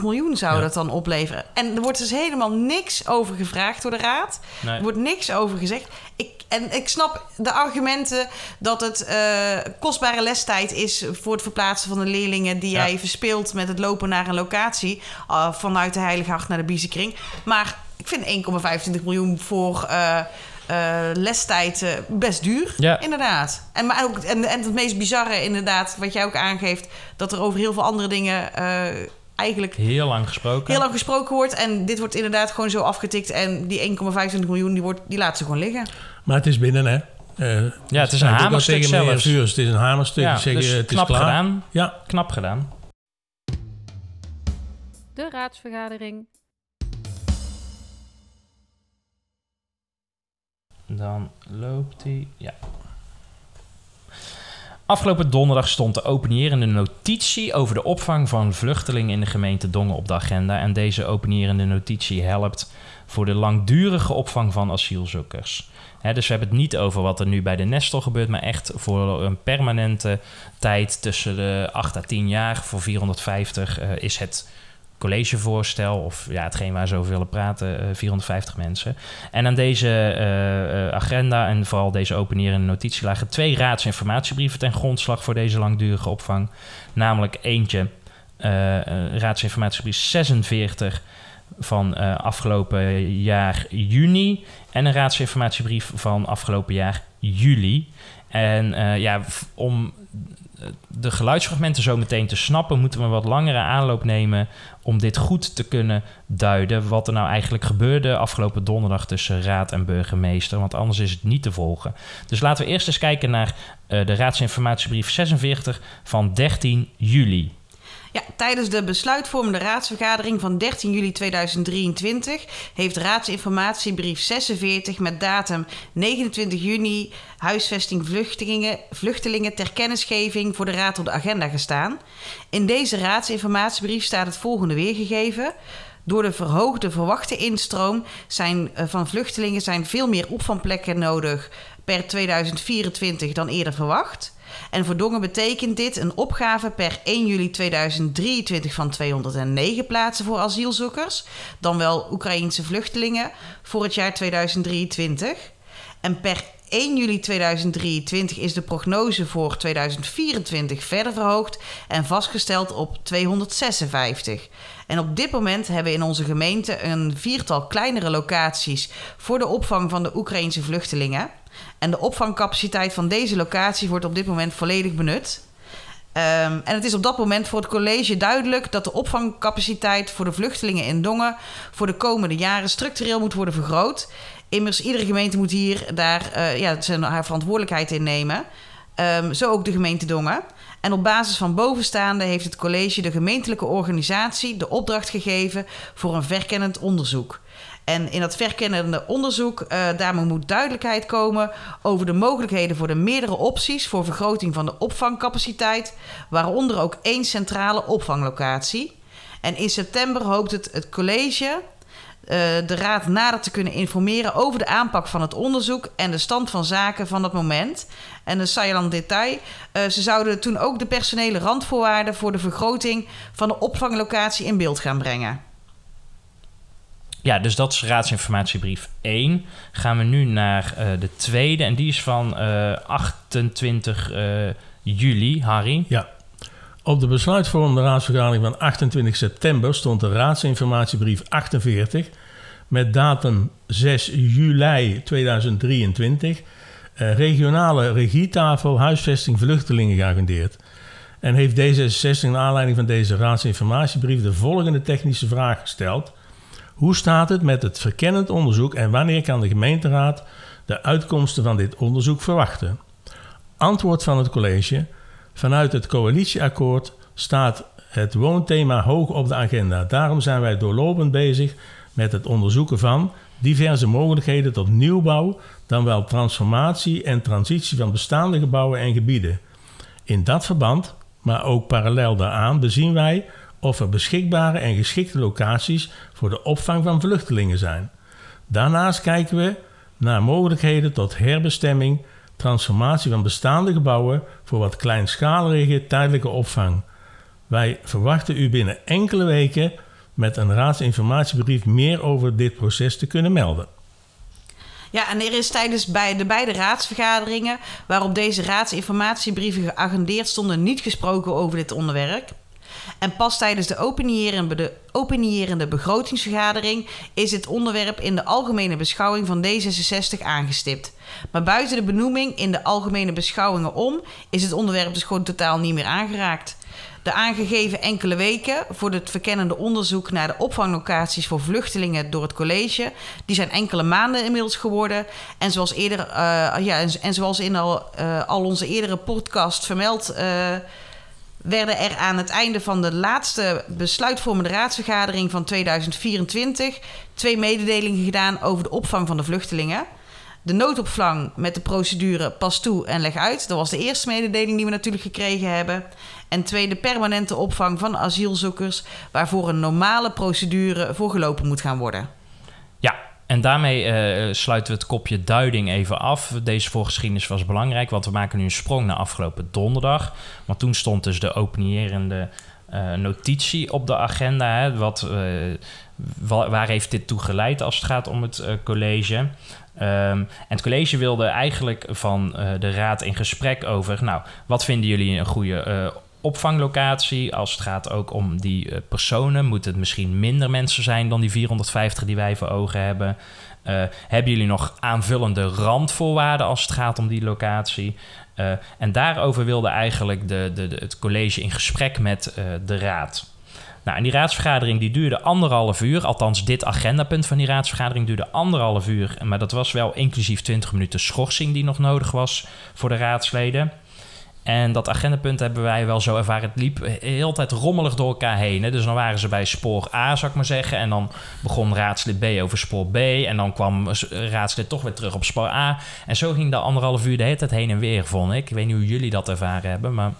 miljoen zou dat dan opleveren. En er wordt dus helemaal niks over gevraagd door de raad. Er wordt niks over gezegd. Ik, en ik snap de argumenten dat het uh, kostbare lestijd is voor het verplaatsen van de leerlingen die jij verspeelt met het lopen naar een locatie uh, vanuit de Heilige Hart naar de Biezenkring. Maar ik vind 1,25 miljoen voor uh, uh, lestijd uh, best duur. Ja. Inderdaad. En, maar ook, en, en het meest bizarre, inderdaad, wat jij ook aangeeft, dat er over heel veel andere dingen eigenlijk. Heel lang gesproken. Heel lang gesproken wordt. En dit wordt inderdaad gewoon zo afgetikt. En die 1,25 miljoen, die, wordt, die laat ze gewoon liggen. Maar het is binnen, hè? Uh, ja, het is een hamerstuk zelfs. Vuurs, het is een hamerstuk. Ja, zeg, dus het knap is gedaan. Ja. Knap gedaan. De raadsvergadering Dan loopt hij. Ja. Afgelopen donderdag stond de openierende notitie over de opvang van vluchtelingen in de gemeente Dongen op de agenda. En deze openierende notitie helpt voor de langdurige opvang van asielzoekers. dus we hebben het niet over wat er nu bij de Nestor gebeurt, maar echt voor een permanente tijd tussen de 8 à 10 jaar voor 450 uh, is het collegevoorstel, of ja, hetgeen waar ze over willen praten, 450 eh, mensen. En aan deze eh, eh, agenda en vooral deze openierende notitie lagen twee raadsinformatiebrieven ten grondslag voor deze langdurige opvang. Namelijk eentje, raadsinformatiebrief 46 van afgelopen jaar juni en een raadsinformatiebrief van afgelopen jaar juli. En ja, om de geluidsfragmenten zo meteen te snappen, moeten we een wat langere aanloop nemen om dit goed te kunnen duiden. Wat er nou eigenlijk gebeurde afgelopen donderdag tussen raad en burgemeester. Want anders is het niet te volgen. Dus laten we eerst eens kijken naar uh, de raadsinformatiebrief 46 van 13 juli. Ja, tijdens de besluitvormende raadsvergadering van 13 juli 2023 heeft raadsinformatiebrief 46 met datum 29 juni huisvesting vluchtelingen, vluchtelingen ter kennisgeving voor de raad op de agenda gestaan. In deze raadsinformatiebrief staat het volgende weergegeven. Door de verhoogde verwachte instroom zijn, uh, van vluchtelingen zijn veel meer opvangplekken nodig per 2024 dan eerder verwacht. En voor Dongen betekent dit een opgave per 1 juli 2023 van 209 plaatsen voor asielzoekers, dan wel Oekraïense vluchtelingen, voor het jaar 2023. En per 1 juli 2023 is de prognose voor 2024 verder verhoogd en vastgesteld op 256. En op dit moment hebben we in onze gemeente een viertal kleinere locaties voor de opvang van de Oekraïnse vluchtelingen. En de opvangcapaciteit van deze locatie wordt op dit moment volledig benut. Um, en het is op dat moment voor het college duidelijk dat de opvangcapaciteit voor de vluchtelingen in Dongen voor de komende jaren structureel moet worden vergroot. Immers, iedere gemeente moet hier daar uh, ja, zijn haar verantwoordelijkheid in nemen. Um, zo ook de gemeente Dongen. En op basis van bovenstaande heeft het college de gemeentelijke organisatie de opdracht gegeven voor een verkennend onderzoek. En in dat verkennende onderzoek, uh, daarmee moet duidelijkheid komen over de mogelijkheden voor de meerdere opties voor vergroting van de opvangcapaciteit, waaronder ook één centrale opvanglocatie. En in september hoopt het, het college uh, de raad nader te kunnen informeren over de aanpak van het onderzoek en de stand van zaken van dat moment. En de saillant detail, uh, ze zouden toen ook de personele randvoorwaarden voor de vergroting van de opvanglocatie in beeld gaan brengen. Ja, dus dat is raadsinformatiebrief 1. Gaan we nu naar uh, de tweede en die is van 28 juli, Harry. Ja. Op de besluitvormende raadsvergadering van 28 september stond de raadsinformatiebrief 48 met datum 6 juli 2023 eh, regionale regietafel huisvesting vluchtelingen geagendeerd. En heeft D66 naar aanleiding van deze raadsinformatiebrief de volgende technische vraag gesteld. Hoe staat het met het verkennend onderzoek en wanneer kan de gemeenteraad de uitkomsten van dit onderzoek verwachten? Antwoord van het college. Vanuit het coalitieakkoord staat het woonthema hoog op de agenda. Daarom zijn wij doorlopend bezig met het onderzoeken van diverse mogelijkheden tot nieuwbouw, dan wel transformatie en transitie van bestaande gebouwen en gebieden. In dat verband, maar ook parallel daaraan, bezien wij of er beschikbare en geschikte locaties voor de opvang van vluchtelingen zijn. Daarnaast kijken we naar mogelijkheden tot herbestemming, transformatie van bestaande gebouwen voor wat kleinschalige tijdelijke opvang. Wij verwachten u binnen enkele weken met een raadsinformatiebrief meer over dit proces te kunnen melden. Ja, en er is tijdens de beide raadsvergaderingen waarop deze raadsinformatiebrieven geagendeerd stonden niet gesproken over dit onderwerp. En pas tijdens de openierende, begrotingsvergadering is dit onderwerp in de algemene beschouwing van D66 aangestipt. Maar buiten de benoeming in de algemene beschouwingen om is het onderwerp dus gewoon totaal niet meer aangeraakt. De aangegeven enkele weken voor het verkennende onderzoek naar de opvanglocaties voor vluchtelingen door het college, die zijn enkele maanden inmiddels geworden. En zoals, eerder, uh, ja, en, zoals in al, uh, al onze eerdere podcast vermeld. Uh, werden er aan het einde van de laatste besluitvormende raadsvergadering van 2024 twee mededelingen gedaan over de opvang van de vluchtelingen. De noodopvang met de procedure pas toe en leg uit. Dat was de eerste mededeling die we natuurlijk gekregen hebben. En tweede, permanente opvang van asielzoekers, waarvoor een normale procedure voor gelopen moet gaan worden. Ja, en daarmee uh, sluiten we het kopje duiding even af. Deze voorgeschiedenis was belangrijk, want we maken nu een sprong naar afgelopen donderdag. Want toen stond dus de openierende uh, notitie op de agenda. Hè, wat, uh, waar heeft dit toe geleid als het gaat om het college? Um, en het college wilde eigenlijk van de raad in gesprek over... nou, wat vinden jullie een goede opvanglocatie. Als het gaat ook om die uh, personen, moeten het misschien minder mensen zijn dan die 450 die wij voor ogen hebben. Uh, hebben jullie nog aanvullende randvoorwaarden als het gaat om die locatie? Uh, en daarover wilde eigenlijk de, de, de, het college in gesprek met de raad. Nou, en die raadsvergadering die duurde anderhalf uur. Althans, dit agendapunt van die raadsvergadering duurde anderhalf uur. Maar dat was wel inclusief 20 minuten schorsing die nog nodig was voor de raadsleden. En dat agendapunt hebben wij wel zo ervaren. Het liep heel tijd rommelig door elkaar heen. Dus dan waren ze bij spoor A, zou ik maar zeggen. En dan begon raadslid B over spoor B. En dan kwam raadslid toch weer terug op spoor A. En zo ging de anderhalf uur de hele tijd heen en weer, vond ik. Ik weet niet hoe jullie dat ervaren hebben, maar...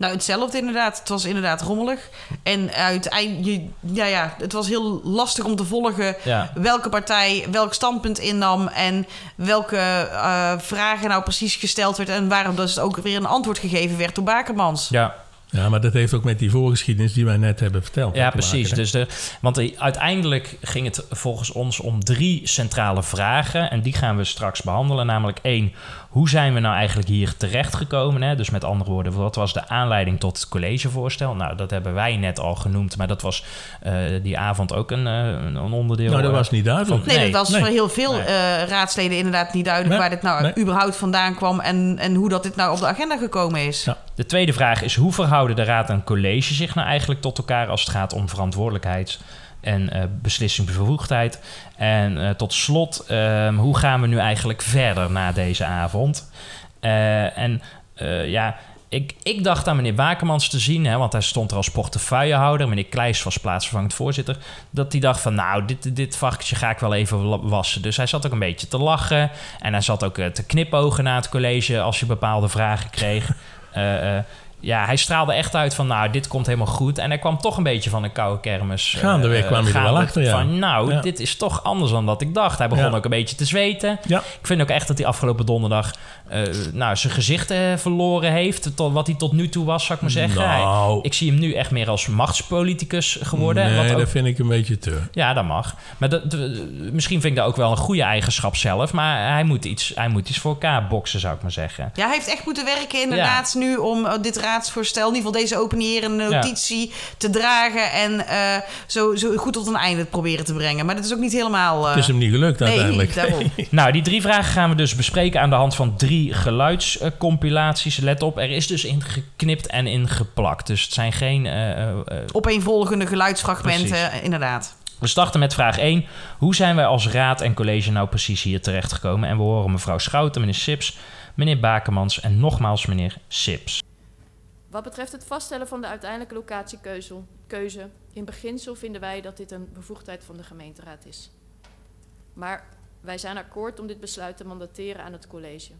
Nou, hetzelfde inderdaad. Het was inderdaad rommelig. En uiteindelijk, ja, ja, het was heel lastig om te volgen welke partij welk standpunt innam en welke uh, vragen nou precies gesteld werd en waarom dus ook weer een antwoord gegeven werd door Bakermans. Ja, ja, maar dat heeft ook met die voorgeschiedenis die wij net hebben verteld. Ja, precies. dus de, want uiteindelijk ging het volgens ons om drie centrale vragen. En die gaan we straks behandelen. Namelijk één, hoe zijn we nou eigenlijk hier terechtgekomen? Hè? Dus met andere woorden, wat was de aanleiding tot het collegevoorstel? Nou, dat hebben wij net al genoemd, maar dat was uh, die avond ook een, uh, een onderdeel. Nou, dat was niet duidelijk. Nee, nee, dat was nee. voor heel veel nee. uh, raadsleden inderdaad niet duidelijk waar dit nou überhaupt vandaan kwam en, en hoe dat dit nou op de agenda gekomen is. Ja. De tweede vraag is: hoe verhouden de raad en college zich nou eigenlijk tot elkaar als het gaat om verantwoordelijkheid? En uh, beslissingsbevoegdheid. En uh, tot slot, um, hoe gaan we nu eigenlijk verder na deze avond? Uh, en ja, ik, ik dacht aan meneer Wakemans te zien, hè, want hij stond er als portefeuillehouder. Meneer Kleijs was plaatsvervangend voorzitter. Dat hij dacht van, nou, dit, dit vakje ga ik wel even wassen. Dus hij zat ook een beetje te lachen. En hij zat ook eh, te knipogen na het college als je bepaalde vragen kreeg. Ja, hij straalde echt uit van, nou, dit komt helemaal goed. En hij kwam toch een beetje van een koude kermis. Gaandeweg uh, kwam hij er wel achter, ja. Van, nou, dit is toch anders dan dat ik dacht. Hij begon ook een beetje te zweten. Ja. Ik vind ook echt dat hij afgelopen donderdag... Uh, nou, zijn gezicht uh, verloren heeft. Tot, wat hij tot nu toe was, zou ik maar zeggen. Nou. Hij, ik zie hem nu echt meer als machtspoliticus geworden. Nee, wat ook, dat vind ik een beetje te. Ja, dat mag. Maar dat, misschien vind ik dat ook wel een goede eigenschap zelf. Maar hij moet iets, hij moet iets voor elkaar boksen, zou ik maar zeggen. Ja, hij heeft echt moeten werken inderdaad nu om dit raadsvoorstel... in ieder geval deze openierende notitie ja. te dragen... en uh, zo, zo goed tot een einde proberen te brengen. Maar dat is ook niet helemaal... Uh... Het is hem niet gelukt uiteindelijk. Nee, nou, die drie vragen gaan we dus bespreken aan de hand van drie geluidscompilaties. Let op, er is dus ingeknipt en ingeplakt. Dus het zijn geen... Uh, Opeenvolgende geluidsfragmenten, precies. inderdaad. We starten met vraag 1. Hoe zijn wij als raad en college nou precies hier terechtgekomen? En we horen mevrouw Schouten, meneer Sips, meneer Bakemans en nogmaals meneer Sips. Wat betreft het vaststellen van de uiteindelijke locatiekeuze, keuze, in beginsel vinden wij dat dit een bevoegdheid van de gemeenteraad is. Maar wij zijn akkoord om dit besluit te mandateren aan het college.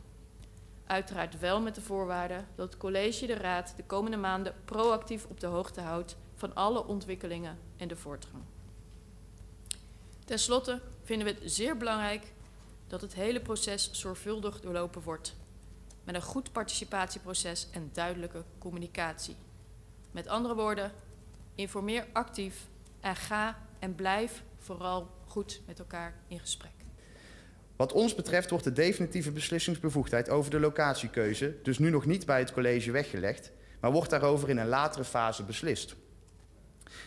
Uiteraard wel met de voorwaarde dat het college de raad de komende maanden proactief op de hoogte houdt van alle ontwikkelingen en de voortgang. Ten slotte vinden we het zeer belangrijk dat het hele proces zorgvuldig doorlopen wordt met een goed participatieproces en duidelijke communicatie. Met andere woorden, informeer actief en ga en blijf vooral goed met elkaar in gesprek. Wat ons betreft wordt de definitieve beslissingsbevoegdheid over de locatiekeuze dus nu nog niet bij het college weggelegd, maar wordt daarover in een latere fase beslist.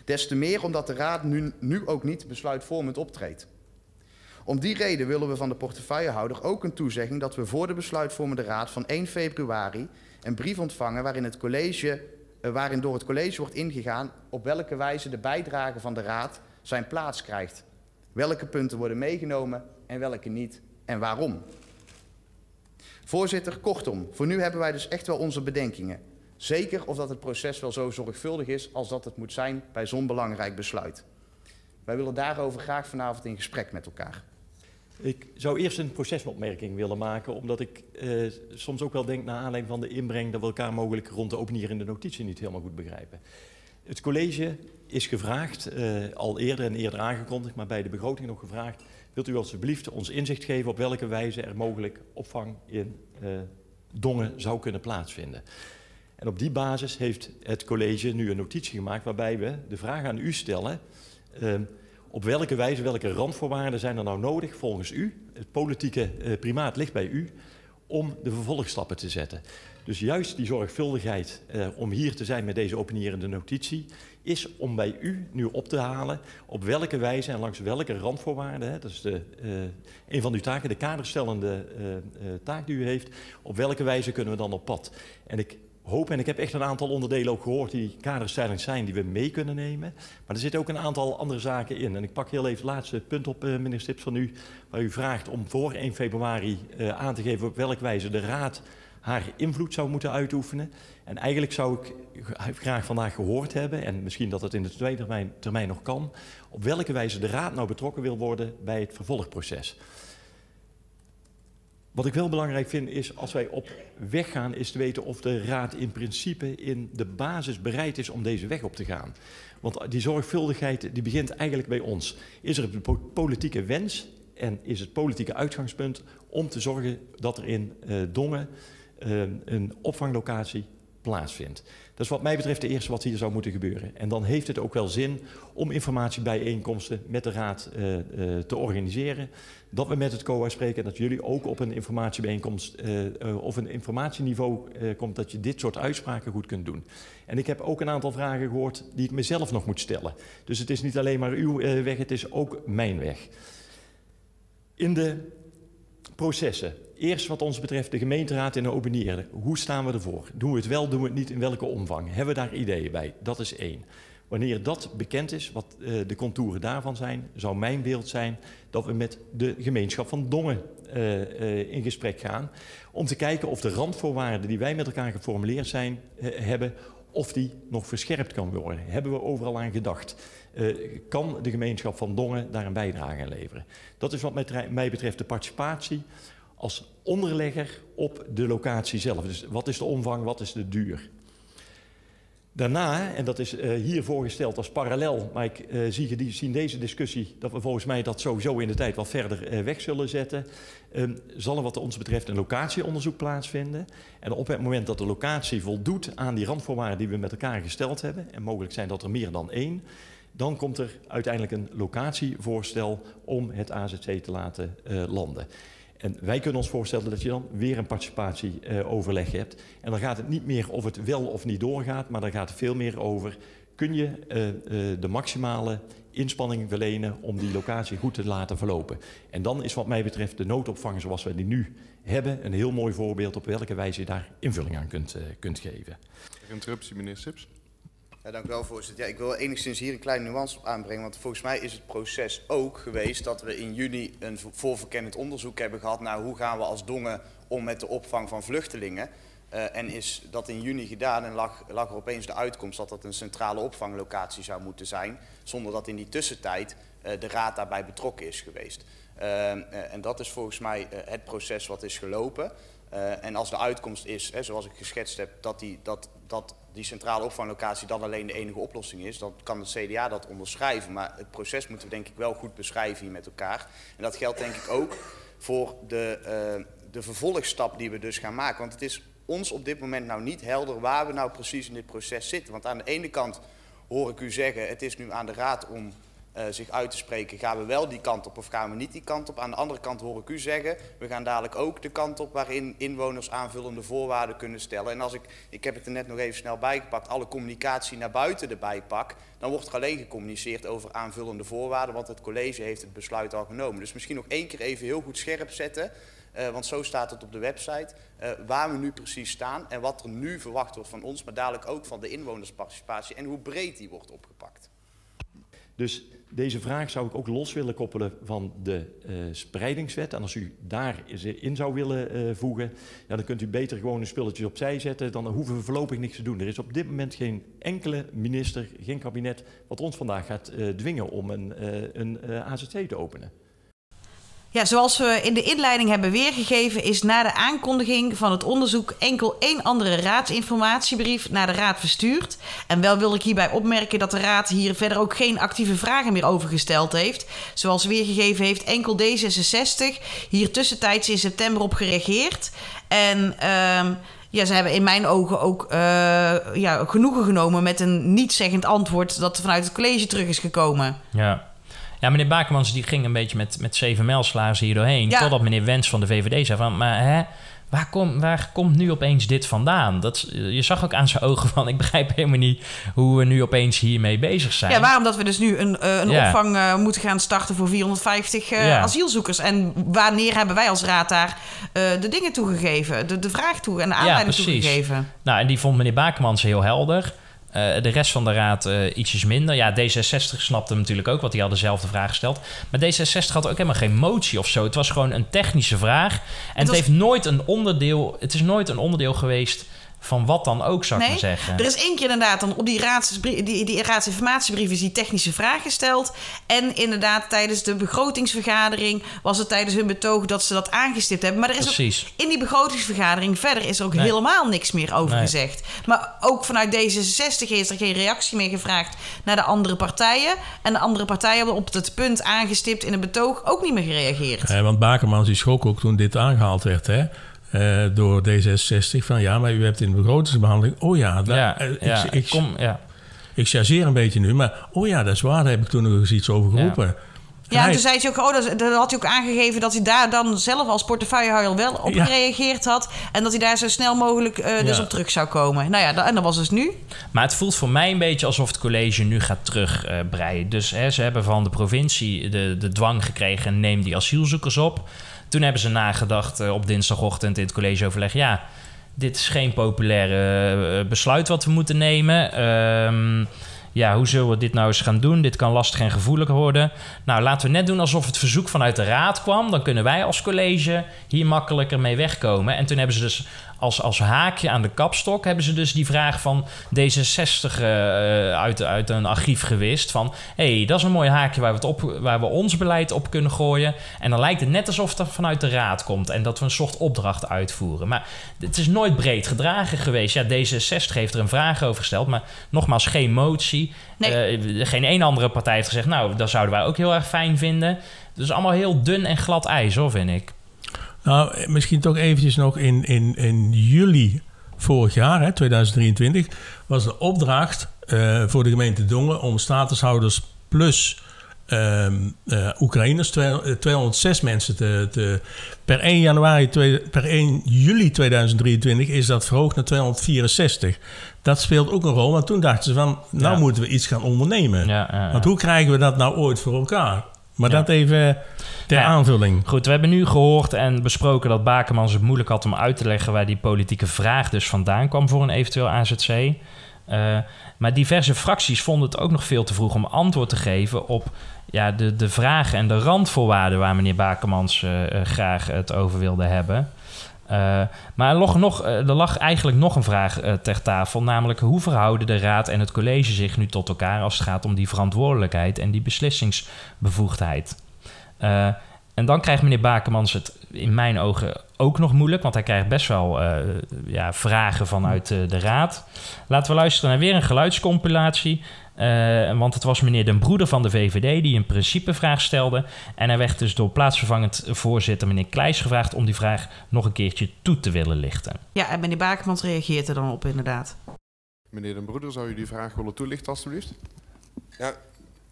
Des te meer omdat de Raad nu, nu ook niet besluitvormend optreedt. Om die reden willen we van de portefeuillehouder ook een toezegging dat we voor de besluitvormende raad van 1 februari een brief ontvangen waarin, het college, uh, waarin door het college wordt ingegaan op welke wijze de bijdrage van de raad zijn plaats krijgt. Welke punten worden meegenomen en welke niet en waarom. Voorzitter, kortom, voor nu hebben wij dus echt wel onze bedenkingen. Zeker of dat het proces wel zo zorgvuldig is als dat het moet zijn bij zo'n belangrijk besluit. Wij willen daarover graag vanavond in gesprek met elkaar. Ik zou eerst een procesopmerking willen maken, omdat ik uh, soms ook wel denk, naar aanleiding van de inbreng, dat we elkaar mogelijk rond de openierende notitie niet helemaal goed begrijpen. Het college is gevraagd, uh, al eerder en eerder aangekondigd, maar bij de begroting nog gevraagd, wilt u alsjeblieft ons inzicht geven op welke wijze er mogelijk opvang in uh, Dongen zou kunnen plaatsvinden. En op die basis heeft het college nu een notitie gemaakt waarbij we de vraag aan u stellen, uh, op welke wijze, welke randvoorwaarden zijn er nou nodig volgens u? Het politieke uh, primaat ligt bij u om de vervolgstappen te zetten. Dus juist die zorgvuldigheid uh, om hier te zijn met deze opinierende notitie is om bij u nu op te halen op welke wijze en langs welke randvoorwaarden, hè, dat is de, uh, een van uw taken, de kaderstellende taak die u heeft, op welke wijze kunnen we dan op pad? En ik hoop, en ik heb echt een aantal onderdelen ook gehoord die kaderstelling zijn, die we mee kunnen nemen. Maar er zitten ook een aantal andere zaken in. En ik pak heel even het laatste punt op, uh, meneer Stips, van u, waar u vraagt om voor 1 februari uh, aan te geven op welke wijze de Raad haar invloed zou moeten uitoefenen. En eigenlijk zou ik graag vandaag gehoord hebben, en misschien dat het in de tweede termijn, termijn nog kan, op welke wijze de Raad nou betrokken wil worden bij het vervolgproces. Wat ik wel belangrijk vind is, als wij op weg gaan, is te weten of de Raad in principe in de basis bereid is om deze weg op te gaan. Want die zorgvuldigheid die begint eigenlijk bij ons. Is er een politieke wens en is het politieke uitgangspunt om te zorgen dat er in uh, Dongen uh, een opvanglocatie plaatsvindt. Dat is wat mij betreft de eerste wat hier zou moeten gebeuren. En dan heeft het ook wel zin om informatiebijeenkomsten met de Raad uh, uh, te organiseren. Dat we met het COA spreken en dat jullie ook op een informatiebijeenkomst uh, of een informatieniveau komt dat je dit soort uitspraken goed kunt doen. En ik heb ook een aantal vragen gehoord die ik mezelf nog moet stellen. Dus het is niet alleen maar uw weg, het is ook mijn weg. In de processen Eerst wat ons betreft de gemeenteraad en de. Hoe staan we ervoor? Doen we het wel, doen we het niet, in welke omvang? Hebben we daar ideeën bij? Dat is één. Wanneer dat bekend is, wat uh, de contouren daarvan zijn, zou mijn beeld zijn dat we met de gemeenschap van Dongen uh, uh, in gesprek gaan. Om te kijken of de randvoorwaarden die wij met elkaar geformuleerd zijn, hebben, of die nog verscherpt kan worden. Hebben we overal aan gedacht? kan de gemeenschap van Dongen daar een bijdrage aan leveren? Dat is wat mij betreft de participatie als onderlegger op de locatie zelf. Dus wat is de omvang, wat is de duur? Daarna, en dat is uh, hier voorgesteld als parallel, maar ik uh, zie, die, zie in deze discussie dat we volgens mij dat sowieso in de tijd wat verder uh, weg zullen zetten, um, zal er wat ons betreft een locatieonderzoek plaatsvinden. En op het moment dat de locatie voldoet aan die randvoorwaarden die we met elkaar gesteld hebben, en mogelijk zijn dat er meer dan één, dan komt er uiteindelijk een locatievoorstel om het AZC te laten landen. En wij kunnen ons voorstellen dat je dan weer een participatieoverleg uh, hebt. En dan gaat het niet meer of het wel of niet doorgaat, maar dan gaat het veel meer over... kun je uh, uh, de maximale inspanning verlenen om die locatie goed te laten verlopen. En dan is wat mij betreft de noodopvang zoals we die nu hebben... een heel mooi voorbeeld op welke wijze je daar invulling aan kunt, kunt geven. Interruptie, meneer Sips. Ja, dank u wel, voorzitter. Ja, ik wil enigszins hier een kleine nuance op aanbrengen. Want volgens mij is het proces ook geweest dat we in juni een voorverkennend onderzoek hebben gehad naar hoe gaan we als Dongen om met de opvang van vluchtelingen. Uh, en is dat in juni gedaan en lag, lag er opeens de uitkomst dat dat een centrale opvanglocatie zou moeten zijn. Zonder dat in die tussentijd uh, de raad daarbij betrokken is geweest. Uh, en dat is volgens mij het proces wat is gelopen. En als de uitkomst is, hè, zoals ik geschetst heb, dat, die, dat, dat die centrale opvanglocatie dan alleen de enige oplossing is, dan kan de CDA dat onderschrijven. Maar het proces moeten we denk ik wel goed beschrijven hier met elkaar. En dat geldt denk ik ook voor de, uh, de vervolgstap die we dus gaan maken. Want het is ons op dit moment nou niet helder waar we nou precies in dit proces zitten. Want aan de ene kant hoor ik u zeggen, het is nu aan de raad om uh, zich uit te spreken, gaan we wel die kant op of gaan we niet die kant op. Aan de andere kant hoor ik u zeggen, we gaan dadelijk ook de kant op waarin inwoners aanvullende voorwaarden kunnen stellen. En als ik, ik heb het er net nog even snel bijgepakt, alle communicatie naar buiten erbij pak, dan wordt er alleen gecommuniceerd over aanvullende voorwaarden, want het college heeft het besluit al genomen. Dus misschien nog één keer even heel goed scherp zetten. Uh, want zo staat het op de website, uh, waar we nu precies staan en wat er nu verwacht wordt van ons, maar dadelijk ook van de inwonersparticipatie en hoe breed die wordt opgepakt. Dus deze vraag zou ik ook los willen koppelen van de uh, spreidingswet. En als u daarin zou willen uh, voegen, ja, dan kunt u beter gewoon een spulletje opzij zetten. Dan hoeven we voorlopig niks te doen. Er is op dit moment geen enkele minister, geen kabinet, wat ons vandaag gaat uh, dwingen om een, een AZC te openen. Ja, zoals we in de inleiding hebben weergegeven, is na de aankondiging van het onderzoek enkel één andere raadsinformatiebrief naar de raad verstuurd. En wel wil ik hierbij opmerken dat de raad hier verder ook geen actieve vragen meer over gesteld heeft. Zoals weergegeven heeft enkel D66 hier tussentijds in september op gereageerd. En um, ja, ze hebben in mijn ogen ook uh, ja, genoegen genomen met een niet-zeggend antwoord dat vanuit het college terug is gekomen. Ja. Ja, meneer Bakermans die ging een beetje met, met zeven mijlslaarzen hier doorheen. Ja. Totdat meneer Wens van de VVD zei van... maar hè, waar, kom, waar komt nu opeens dit vandaan? Dat, je zag ook aan zijn ogen van... ik begrijp helemaal niet hoe we nu opeens hiermee bezig zijn. Ja, waarom dat we dus nu een, uh, een ja. opvang uh, moeten gaan starten... voor 450 uh, ja. asielzoekers. En wanneer hebben wij als raad daar de dingen toegegeven? De, de vraag toe en de aanleiding ja, toegegeven? Nou, en die vond meneer Bakermans heel helder... Uh, de rest van de raad uh, ietsjes minder. Ja, D66 snapte natuurlijk ook, want die hadden dezelfde vraag gesteld. Maar D66 had ook helemaal geen motie of zo. Het was gewoon een technische vraag. En het, heeft nooit een onderdeel... Het is nooit een onderdeel geweest van wat dan ook, zou ik nee, maar zeggen. Er is één keer inderdaad dan op die, raads, die, die raadsinformatiebrief is die technische vraag gesteld. En inderdaad tijdens de begrotingsvergadering was het tijdens hun betoog dat ze dat aangestipt hebben. Maar er is Precies. ook, in die begrotingsvergadering verder is er ook nee. helemaal niks meer over nee. gezegd. Maar ook vanuit D66 is er geen reactie meer gevraagd naar de andere partijen. En de andere partijen hebben op het punt aangestipt in het betoog ook niet meer gereageerd. Want Bakermans die schrok ook toen dit aangehaald werd, hè? Uh, door D66 van ja, maar u hebt in de begrotingsbehandeling. Oh ja, daar, ja, uh, ja, ik, ik, kom, ja. ik chargeer een beetje nu, maar oh ja, dat is waar, daar heb ik toen nog eens iets over geroepen. Ja. Ja, en toen zei hij ook, oh, dat, dat, had hij ook aangegeven dat hij daar dan zelf als portefeuillehouder wel op ja. gereageerd had. En dat hij daar zo snel mogelijk uh, dus ja. op terug zou komen. Nou ja, dat, en dat was dus nu. Maar het voelt voor mij een beetje alsof het college nu gaat terugbreien. Uh, dus hè, ze hebben van de provincie de, de dwang gekregen, neem die asielzoekers op. Toen hebben ze nagedacht uh, op dinsdagochtend in het collegeoverleg. Ja, dit is geen populaire uh, besluit wat we moeten nemen. Um, ja, hoe zullen we dit nou eens gaan doen? Dit kan lastig en gevoelig worden. Nou, laten we net doen alsof het verzoek vanuit de raad kwam. Dan kunnen wij als college hier makkelijker mee wegkomen. En toen hebben ze dus als, als haakje aan de kapstok hebben ze dus die vraag van D66 uh, uit, uit een archief gewist. Van hé, hey, dat is een mooi haakje waar we, het op, waar we ons beleid op kunnen gooien. En dan lijkt het net alsof het vanuit de raad komt en dat we een soort opdracht uitvoeren. Maar het is nooit breed gedragen geweest. Ja, D66 heeft er een vraag over gesteld, maar nogmaals, geen motie. Nee. Uh, geen één andere partij heeft gezegd, nou, dat zouden wij ook heel erg fijn vinden. Dus allemaal heel dun en glad ijs, hoor, vind ik. Nou, misschien toch eventjes nog in, in, in juli vorig jaar, hè, 2023, was de opdracht uh, voor de gemeente Dongen om statushouders plus uh, uh, Oekraïners, 206 mensen te, te, per 1 januari, per 1 juli 2023 is dat verhoogd naar 264. Dat speelt ook een rol, maar toen dachten ze van, nou ja. moeten we iets gaan ondernemen. Ja, ja, Want hoe krijgen we dat nou ooit voor elkaar? Maar dat even ter aanvulling. Goed, we hebben nu gehoord en besproken dat Bakemans het moeilijk had om uit te leggen waar die politieke vraag dus vandaan kwam voor een eventueel AZC. Uh, maar diverse fracties vonden het ook nog veel te vroeg om antwoord te geven op ja, de, de vragen en de randvoorwaarden waar meneer Bakemans uh, uh, graag het over wilde hebben. Uh, maar er lag, nog, er lag eigenlijk nog een vraag ter tafel, namelijk hoe verhouden de Raad en het college zich nu tot elkaar als het gaat om die verantwoordelijkheid en die beslissingsbevoegdheid. en dan krijgt meneer Bakemans het in mijn ogen ook nog moeilijk, want hij krijgt best wel ja, vragen vanuit de raad. Laten we luisteren naar weer een geluidscompilatie. Uh, want het was meneer Den Broeder van de VVD die een principevraag stelde. En hij werd dus door plaatsvervangend voorzitter meneer Kleijs gevraagd om die vraag nog een keertje toe te willen lichten. Ja, en meneer Bakemans reageert er dan op inderdaad. Meneer Den Broeder, zou u die vraag willen toelichten alstublieft? Ja,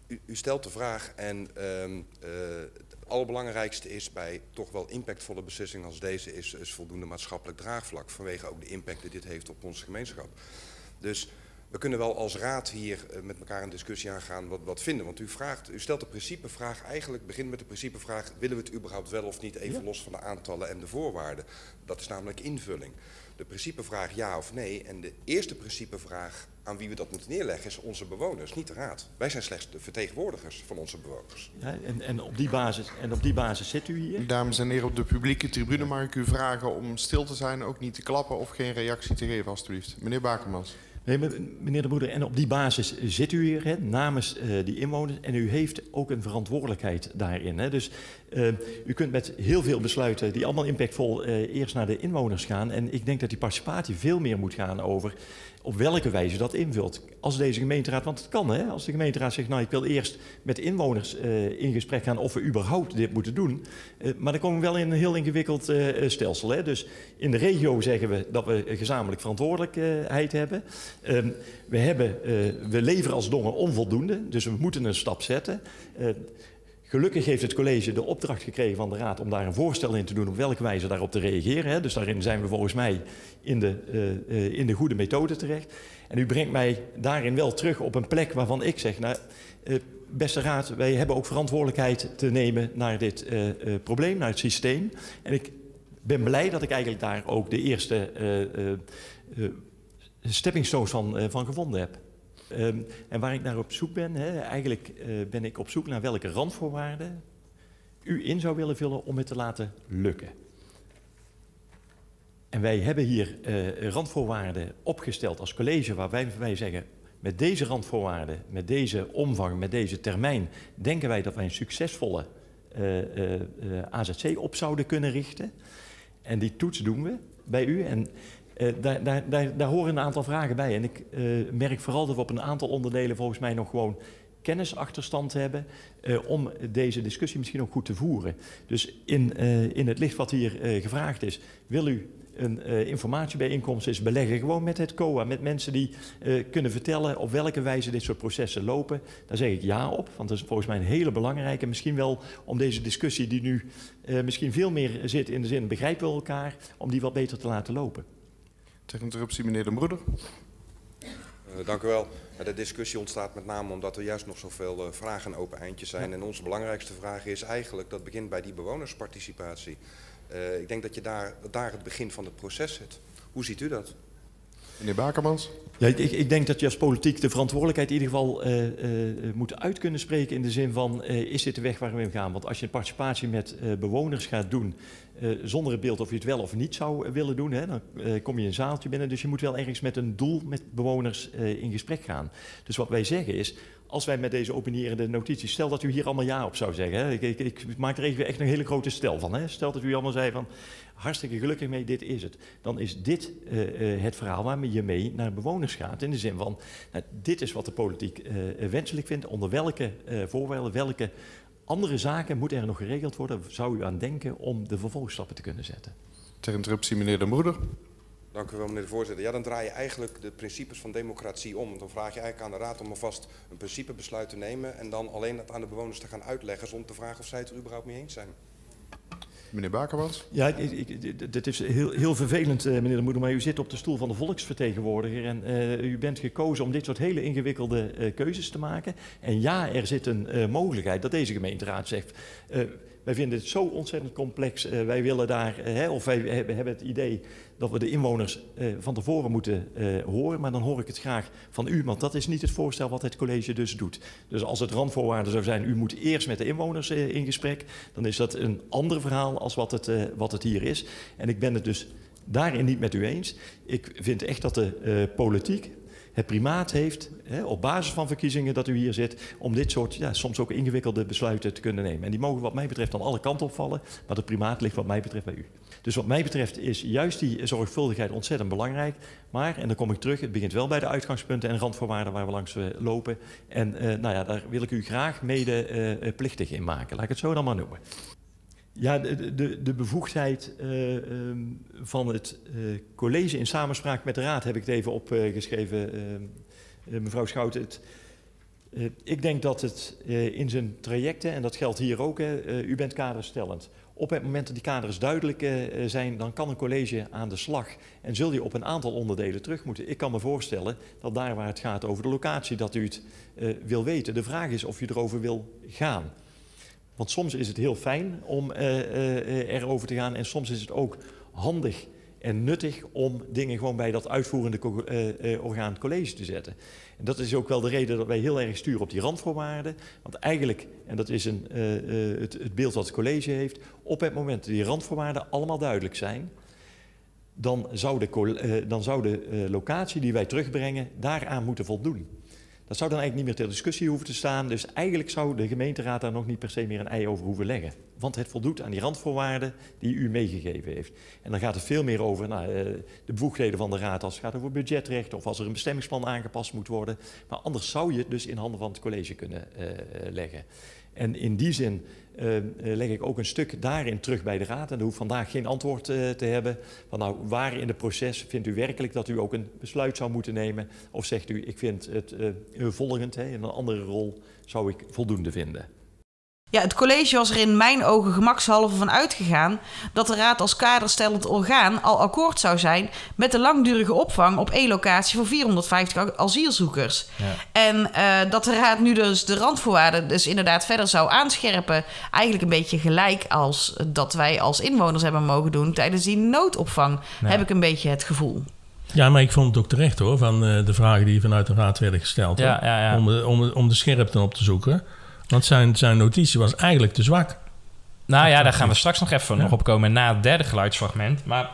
u, u stelt de vraag en um, het allerbelangrijkste is bij toch wel impactvolle beslissingen als deze is, is voldoende maatschappelijk draagvlak. Vanwege ook de impact die dit heeft op onze gemeenschap. Dus we kunnen wel als raad hier uh, met elkaar een discussie aangaan wat, wat vinden. Want u, vraagt, u stelt de principevraag, eigenlijk begint met de principevraag... willen we het überhaupt wel of niet, even ja. los van de aantallen en de voorwaarden. Dat is namelijk invulling. De principevraag ja of nee. En de eerste principevraag aan wie we dat moeten neerleggen is onze bewoners, niet de raad. Wij zijn slechts de vertegenwoordigers van onze bewoners. Ja, en, en, op die basis, en op die basis zit u hier? Dames en heren op de publieke tribune mag ik u vragen om stil te zijn, ook niet te klappen of geen reactie te geven alstublieft. Meneer Bakermans. Nee, meneer de Broeder, en op die basis zit u hier hè, namens uh, die inwoners en u heeft ook een verantwoordelijkheid daarin. Hè. Dus uh, u kunt met heel veel besluiten die allemaal impactvol uh, eerst naar de inwoners gaan. En ik denk dat die participatie veel meer moet gaan over op welke wijze dat invult. Als deze gemeenteraad, want het kan hè, als de gemeenteraad zegt, nou ik wil eerst met inwoners uh, in gesprek gaan of we überhaupt dit moeten doen. Uh, maar dan komen we wel in een heel ingewikkeld uh, stelsel. Hè. Dus in de regio zeggen we dat we gezamenlijk verantwoordelijkheid hebben. Um, we, hebben we leveren als Dongen onvoldoende, dus we moeten een stap zetten. Gelukkig heeft het college de opdracht gekregen van de Raad om daar een voorstel in te doen op welke wijze daarop te reageren. Dus daarin zijn we volgens mij in de, uh, uh, in de goede methode terecht. En u brengt mij daarin wel terug op een plek waarvan ik zeg, nou, uh, beste Raad, wij hebben ook verantwoordelijkheid te nemen naar dit probleem, naar het systeem. En ik ben blij dat ik eigenlijk daar ook de eerste stepping stones van, van gevonden heb. Um, en waar ik naar op zoek ben, eigenlijk uh, ben ik op zoek naar welke randvoorwaarden u in zou willen vullen om het te laten lukken. En wij hebben hier uh, randvoorwaarden opgesteld als college waarbij wij zeggen, met deze randvoorwaarden, met deze omvang, met deze termijn, denken wij dat wij een succesvolle uh, AZC op zouden kunnen richten. En die toets doen we bij u. En uh, daar, daar, daar, horen een aantal vragen bij. En ik uh, merk vooral dat we op een aantal onderdelen volgens mij nog gewoon kennisachterstand hebben uh, om deze discussie misschien ook goed te voeren. Dus in, in het licht wat hier gevraagd is, wil u een informatiebijeenkomst is beleggen gewoon met het COA, met mensen die kunnen vertellen op welke wijze dit soort processen lopen. Daar zeg ik ja op, want dat is volgens mij een hele belangrijke. Misschien wel om deze discussie die nu misschien veel meer zit in de zin begrijpen we elkaar, om die wat beter te laten lopen. Ter interruptie, meneer De Broeder. Uh, dank u wel. De discussie ontstaat met name omdat er juist nog zoveel uh, vragen en open eindjes zijn. Ja. En onze belangrijkste vraag is eigenlijk, dat begint bij die bewonersparticipatie. Uh, ik denk dat je daar, daar het begin van het proces zit. Hoe ziet u dat? Meneer Bakermans? Ja, ik, ik, denk dat je als politiek de verantwoordelijkheid in ieder geval uh, uh, moet uit kunnen spreken in de zin van, uh, is dit de weg waar we in gaan? Want als je een participatie met bewoners gaat doen, zonder het beeld of je het wel of niet zou willen doen, hè, dan kom je een zaaltje binnen. Dus je moet wel ergens met een doel met bewoners in gesprek gaan. Dus wat wij zeggen is, als wij met deze opinierende notities, stel dat u hier allemaal ja op zou zeggen. Hè, ik, ik, ik, maak er even echt een hele grote stel van. Hè, stel dat u allemaal zei van, hartstikke gelukkig mee, dit is het. Dan is dit het verhaal waarmee je mee naar bewoners gaat. In de zin van, nou, dit is wat de politiek wenselijk vindt. Onder welke voorwaarden, welke andere zaken moeten er nog geregeld worden? Zou u aan denken om de vervolgstappen te kunnen zetten? Ter interruptie, meneer De Moeder. Dank u wel, meneer de voorzitter. Ja, dan draai je eigenlijk de principes van democratie om. Dan vraag je eigenlijk aan de Raad om alvast een principebesluit te nemen... en dan alleen het aan de bewoners te gaan uitleggen... zonder te vragen of zij het er überhaupt mee eens zijn. Meneer Bakermans? Ja, dit is heel, heel vervelend, uh, meneer de Moeder, maar u zit op de stoel van de volksvertegenwoordiger en uh, u bent gekozen om dit soort hele ingewikkelde uh, keuzes te maken. En ja, er zit een mogelijkheid dat deze gemeenteraad zegt, wij vinden het zo ontzettend complex, wij willen daar, hè, of wij hebben het idee dat we de inwoners eh, van tevoren moeten eh, horen. Maar dan hoor ik het graag van u, want dat is niet het voorstel wat het college dus doet. Dus als het randvoorwaarden zou zijn, u moet eerst met de inwoners eh, in gesprek, dan is dat een ander verhaal als wat het, eh, wat het hier is. En ik ben het dus daarin niet met u eens. Ik vind echt dat de eh, politiek het primaat heeft, hè, op basis van verkiezingen dat u hier zit, om dit soort ja, soms ook ingewikkelde besluiten te kunnen nemen. En die mogen wat mij betreft aan alle kanten opvallen, maar het primaat ligt wat mij betreft bij u. Dus wat mij betreft is juist die zorgvuldigheid ontzettend belangrijk. Maar, en dan kom ik terug, het begint wel bij de uitgangspunten en randvoorwaarden waar we langs uh, lopen. En uh, nou ja, daar wil ik u graag mede uh, plichtig in maken. Laat ik het zo dan maar noemen. Ja, de, de, bevoegdheid uh, um, van het uh, college in samenspraak met de raad heb ik het even opgeschreven, uh, mevrouw Schouten. Ik denk dat het in zijn trajecten, en dat geldt hier ook, u bent kaderstellend. Op het moment dat die kaders duidelijk zijn, dan kan een college aan de slag en zul je op een aantal onderdelen terug moeten. Ik kan me voorstellen dat daar waar het gaat over de locatie, dat u het wil weten. De vraag is of je erover wil gaan. Want soms is het heel fijn om uh, uh, erover te gaan en soms is het ook handig en nuttig om dingen gewoon bij dat uitvoerende orgaan college te zetten. En dat is ook wel de reden dat wij heel erg sturen op die randvoorwaarden. Want eigenlijk, en dat is een, het, het, beeld wat het college heeft, op het moment dat die randvoorwaarden allemaal duidelijk zijn, dan zou de, dan zou de locatie die wij terugbrengen daaraan moeten voldoen. Dat zou dan eigenlijk niet meer ter discussie hoeven te staan. Dus eigenlijk zou de gemeenteraad daar nog niet per se meer een ei over hoeven leggen. Want het voldoet aan die randvoorwaarden die u meegegeven heeft. En dan gaat het veel meer over nou, de bevoegdheden van de raad als het gaat over budgetrecht of als er een bestemmingsplan aangepast moet worden. Maar anders zou je het dus in handen van het college kunnen uh, leggen. En in die zin uh, leg ik ook een stuk daarin terug bij de Raad. En er hoeft vandaag geen antwoord uh, te hebben. Van nou, waar in het proces vindt u werkelijk dat u ook een besluit zou moeten nemen? Of zegt u, ik vind het uh, volgend, hè, in een andere rol zou ik voldoende vinden? Ja, het college was er in mijn ogen gemakshalve van uitgegaan dat de raad als kaderstellend orgaan al akkoord zou zijn met de langdurige opvang op één locatie voor 450 asielzoekers. Ja. En uh, dat de raad nu dus de randvoorwaarden dus inderdaad verder zou aanscherpen, eigenlijk een beetje gelijk als dat wij als inwoners hebben mogen doen tijdens die noodopvang, ja. heb ik een beetje het gevoel. Ja, maar ik vond het ook terecht hoor, van uh, de vragen die vanuit de raad werden gesteld. Ja, ja, ja. Om, de, om, om de scherpte op te zoeken. Want zijn, zijn notitie was eigenlijk te zwak. Nou ja, daar gaan we straks nog even ja. nog op komen na het derde geluidsfragment. Maar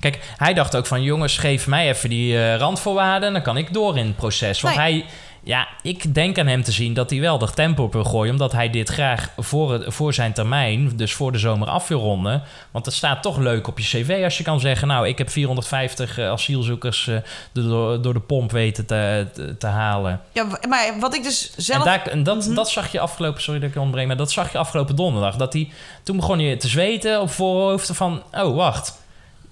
kijk, hij dacht ook van... jongens, geef mij even die uh, randvoorwaarden... dan kan ik door in het proces. Want nee. hij... Ja, ik denk aan hem te zien dat hij wel de tempo op wil gooien... omdat hij dit graag voor, het, voor zijn termijn, dus voor de zomer af wil ronden. Want het staat toch leuk op je cv als je kan zeggen... nou, ik heb 450 uh, asielzoekers uh, door, door de pomp weten te, te, te, halen. Ja, maar wat ik dus zelf... En, daar, en dat, mm -hmm. dat zag je afgelopen... Sorry dat ik je ontbreng, maar dat zag je afgelopen donderdag. Dat hij, toen begon je te zweten op voorhoofd van... oh, wacht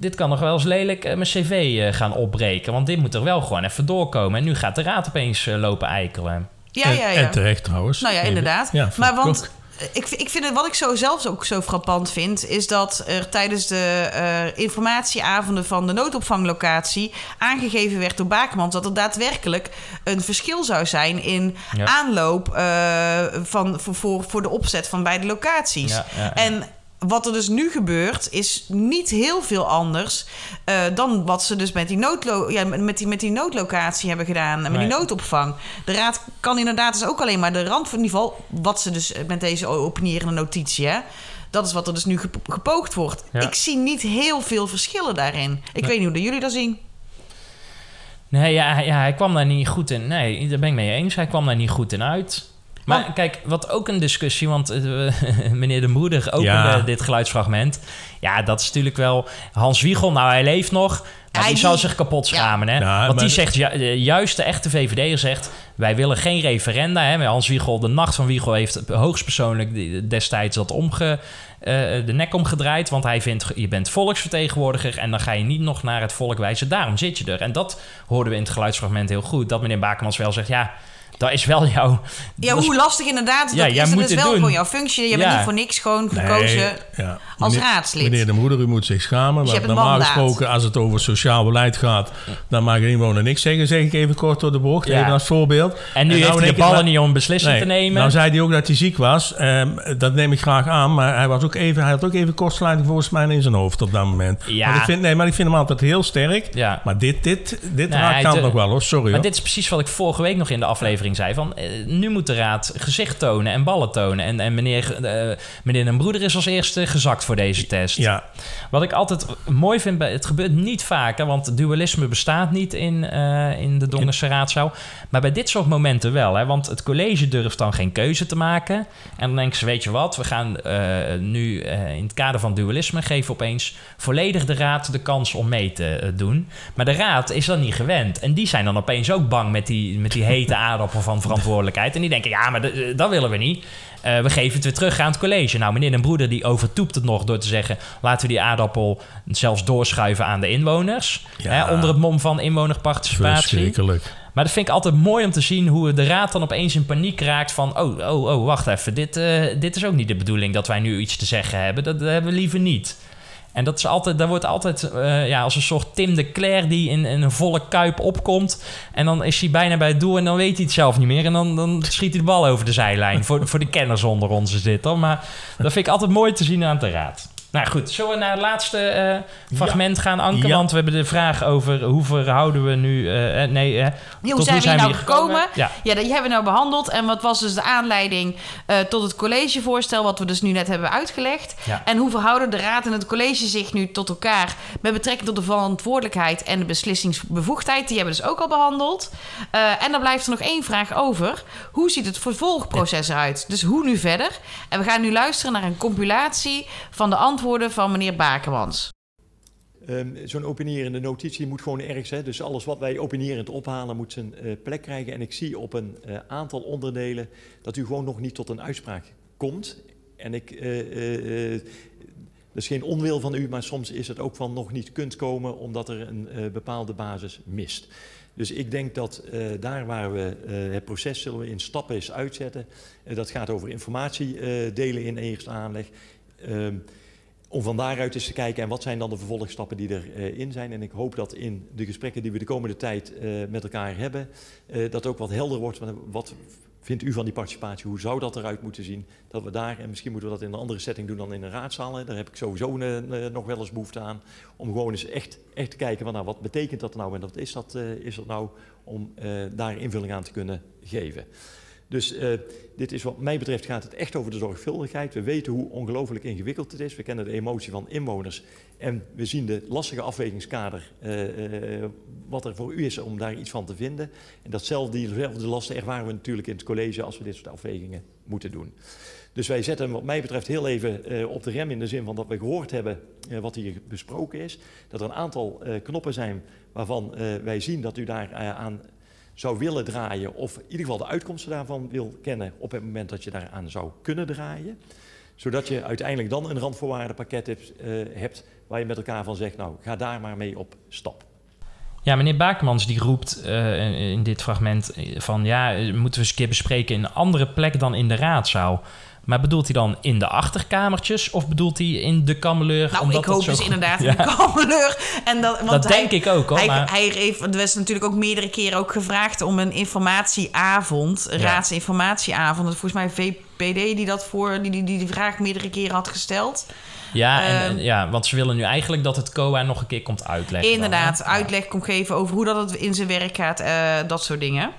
dit kan nog wel eens lelijk uh, mijn cv uh, gaan opbreken. Want dit moet er wel gewoon even doorkomen. En nu gaat de raad opeens uh, lopen eikelen. Ja, ja, ja. En, terecht trouwens. Nou ja, inderdaad. Ja, maar want ik, ik vind het, wat ik zo zelfs ook zo frappant vind, is dat er tijdens de uh, informatieavonden van de noodopvanglocatie aangegeven werd door Bakermans dat er daadwerkelijk een verschil zou zijn in ja. aanloop uh, van, voor, voor, voor de opzet van beide locaties. Ja, ja, en wat er dus nu gebeurt, is niet heel veel anders uh, dan wat ze dus met die, noodlo ja, met die, met die noodlocatie hebben gedaan. Met die noodopvang. De raad kan inderdaad dus ook alleen maar de rand van in ieder geval, wat ze dus met deze opinierende notitie, hè, dat is wat er dus nu gepoogd wordt. Ik zie niet heel veel verschillen daarin. Ik weet niet hoe jullie dat zien. Nee, ja, ja, hij kwam daar niet goed in. Nee, daar ben ik mee eens. Hij kwam daar niet goed in uit. Maar kijk, wat ook een discussie, want uh, meneer de Moeder opende dit geluidsfragment. Ja, dat is natuurlijk wel... Hans Wiegel, nou hij leeft nog, maar hij die zal zich kapot schamen. Hè? want die zegt, juist de echte VVD'er zegt... wij willen geen referenda. Hè? Hans Wiegel, de nacht van Wiegel heeft hoogstpersoonlijk destijds dat omge, uh, de nek omgedraaid. Want hij vindt, je bent volksvertegenwoordiger... en dan ga je niet nog naar het volk wijzen. Daarom zit je er. En dat hoorden we in het geluidsfragment heel goed. Dat meneer Bakemans wel zegt, ja dat is wel jouw... Ja, hoe lastig inderdaad. Ja, dat is moet dus wel doen. gewoon jouw functie. Je bent niet voor niks gewoon gekozen ja. als raadslid. Meneer de moeder, u moet zich schamen. Dus want normaal gesproken, als het over sociaal beleid gaat... dan mag een inwoner niks zeggen, zeg ik even kort door de bocht. Even als voorbeeld. En nu en heeft nou hij de ballen niet om beslissing te nemen. Nou zei hij ook dat hij ziek was. Um, dat neem ik graag aan. Maar hij, was ook even, hij had ook even kortsluiting volgens mij in zijn hoofd op dat moment. Ja. Maar ik vind, nee, maar ik vind hem altijd heel sterk. Ja. Maar dit, dit, dit nee, raakt kan nog wel hoor. Sorry Maar dit is precies wat ik vorige week nog in de aflevering zei. Van, eh, nu moet de raad gezicht tonen en ballen tonen. En, en meneer, uh, meneer een broeder is als eerste gezakt voor deze test. Ja. Wat ik altijd mooi vind, bij, het gebeurt niet vaker, want dualisme bestaat niet in, uh, in de Dongerse raadzaal. Maar bij dit soort momenten wel, hè, want het college durft dan geen keuze te maken. En dan denken ze, weet je wat, we gaan nu in het kader van dualisme geven opeens volledig de raad de kans om mee te doen. Maar de raad is dan niet gewend. En die zijn dan opeens ook bang met die, met die hete aardappel van verantwoordelijkheid en die denken, ja, maar eh, dat willen we niet. Uh, we geven het weer terug aan het college. Nou, meneer en broeder die overtoept het nog door te zeggen... laten we die aardappel zelfs doorschuiven aan de inwoners. Hè, onder het mom van inwonerparticipatie. Verschrikkelijk. Maar dat vind ik altijd mooi om te zien hoe de raad dan opeens in paniek raakt van... oh, oh, oh, wacht even, dit, uh, dit is ook niet de bedoeling dat wij nu iets te zeggen hebben. Dat, dat hebben we liever niet. En dat is altijd, daar wordt altijd uh, ja, als een soort Tim de Cler die in, in, een volle kuip opkomt. En dan is hij bijna bij het doel en dan weet hij het zelf niet meer. En dan, dan schiet hij de bal over de zijlijn. voor, voor de kenners onder ons is dit. Maar dat vind ik altijd mooi te zien aan de raad. Nou goed, zullen we naar het laatste uh, fragment gaan, Anke? Want we hebben de vraag over hoe verhouden we nu... Uh, nee, uh, hoe zijn we hier nou gekomen? Ja. ja, die hebben we nou behandeld. En wat was dus de aanleiding tot het collegevoorstel... wat we dus nu net hebben uitgelegd? Ja. En hoe verhouden de raad en het college zich nu tot elkaar... met betrekking tot de verantwoordelijkheid en de beslissingsbevoegdheid? Die hebben we dus ook al behandeld. en dan blijft er nog één vraag over. Hoe ziet het vervolgproces eruit? Dus hoe nu verder? En we gaan nu luisteren naar een compilatie van de antwoorden antwoorden van meneer Bakermans. Um, Zo'n opinierende notitie moet gewoon ergens, hè, dus alles wat wij opinierend ophalen moet zijn uh, plek krijgen. En ik zie op een uh, aantal onderdelen dat u gewoon nog niet tot een uitspraak komt. En ik, uh, dat is geen onwil van u, maar soms is het ook van nog niet kunt komen omdat er een bepaalde basis mist. Dus ik denk dat daar waar we het proces zullen in stappen eens uitzetten. dat gaat over informatie delen in eerste aanleg. Om van daaruit eens te kijken en wat zijn dan de vervolgstappen die erin uh, zijn. En ik hoop dat in de gesprekken die we de komende tijd uh, met elkaar hebben, uh, dat ook wat helder wordt. Wat vindt u van die participatie? Hoe zou dat eruit moeten zien? Dat we daar, en misschien moeten we dat in een andere setting doen dan in een raadzaal. Daar heb ik sowieso nog wel eens behoefte aan. Om gewoon eens echt, echt te kijken, van, nou, wat betekent dat nou en wat is dat, is dat nou om daar invulling aan te kunnen geven. Dus uh, dit is wat mij betreft gaat het echt over de zorgvuldigheid. We weten hoe ongelooflijk ingewikkeld het is. We kennen de emotie van inwoners. En we zien de lastige afwegingskader, uh, wat er voor u is om daar iets van te vinden. En datzelfde, diezelfde lasten ervaren we natuurlijk in het college als we dit soort afwegingen moeten doen. Dus wij zetten wat mij betreft heel even op de rem in de zin van dat we gehoord hebben wat hier besproken is. Dat er een aantal knoppen zijn waarvan wij zien dat u daar aan zou willen draaien, of in ieder geval de uitkomsten daarvan wil kennen op het moment dat je daaraan zou kunnen draaien. Zodat je uiteindelijk dan een randvoorwaardenpakket hebt, uh, hebt waar je met elkaar van zegt, nou ga daar maar mee op stap. Ja, meneer Bakermans die roept uh, in dit fragment van ja, moeten we eens een keer bespreken in een andere plek dan in de raadzaal. Maar bedoelt hij dan in de achterkamertjes of bedoelt hij in de kameleur? Nou, ik hoop dus inderdaad in de kameleur. En dat want dat denk ik ook hoor. Hij, maar... hij heeft, er was natuurlijk ook meerdere keren ook gevraagd om een informatieavond, ja. raadsinformatieavond. Dat volgens mij PD die dat voor die, die, die de vraag meerdere keren had gesteld. Ja, en, Ehm, en- ja, want ze willen nu eigenlijk dat het COA nog een keer komt uitleggen. Inderdaad, uitleg komt geven over hoe dat het in zijn werk gaat, eh, dat soort dingen.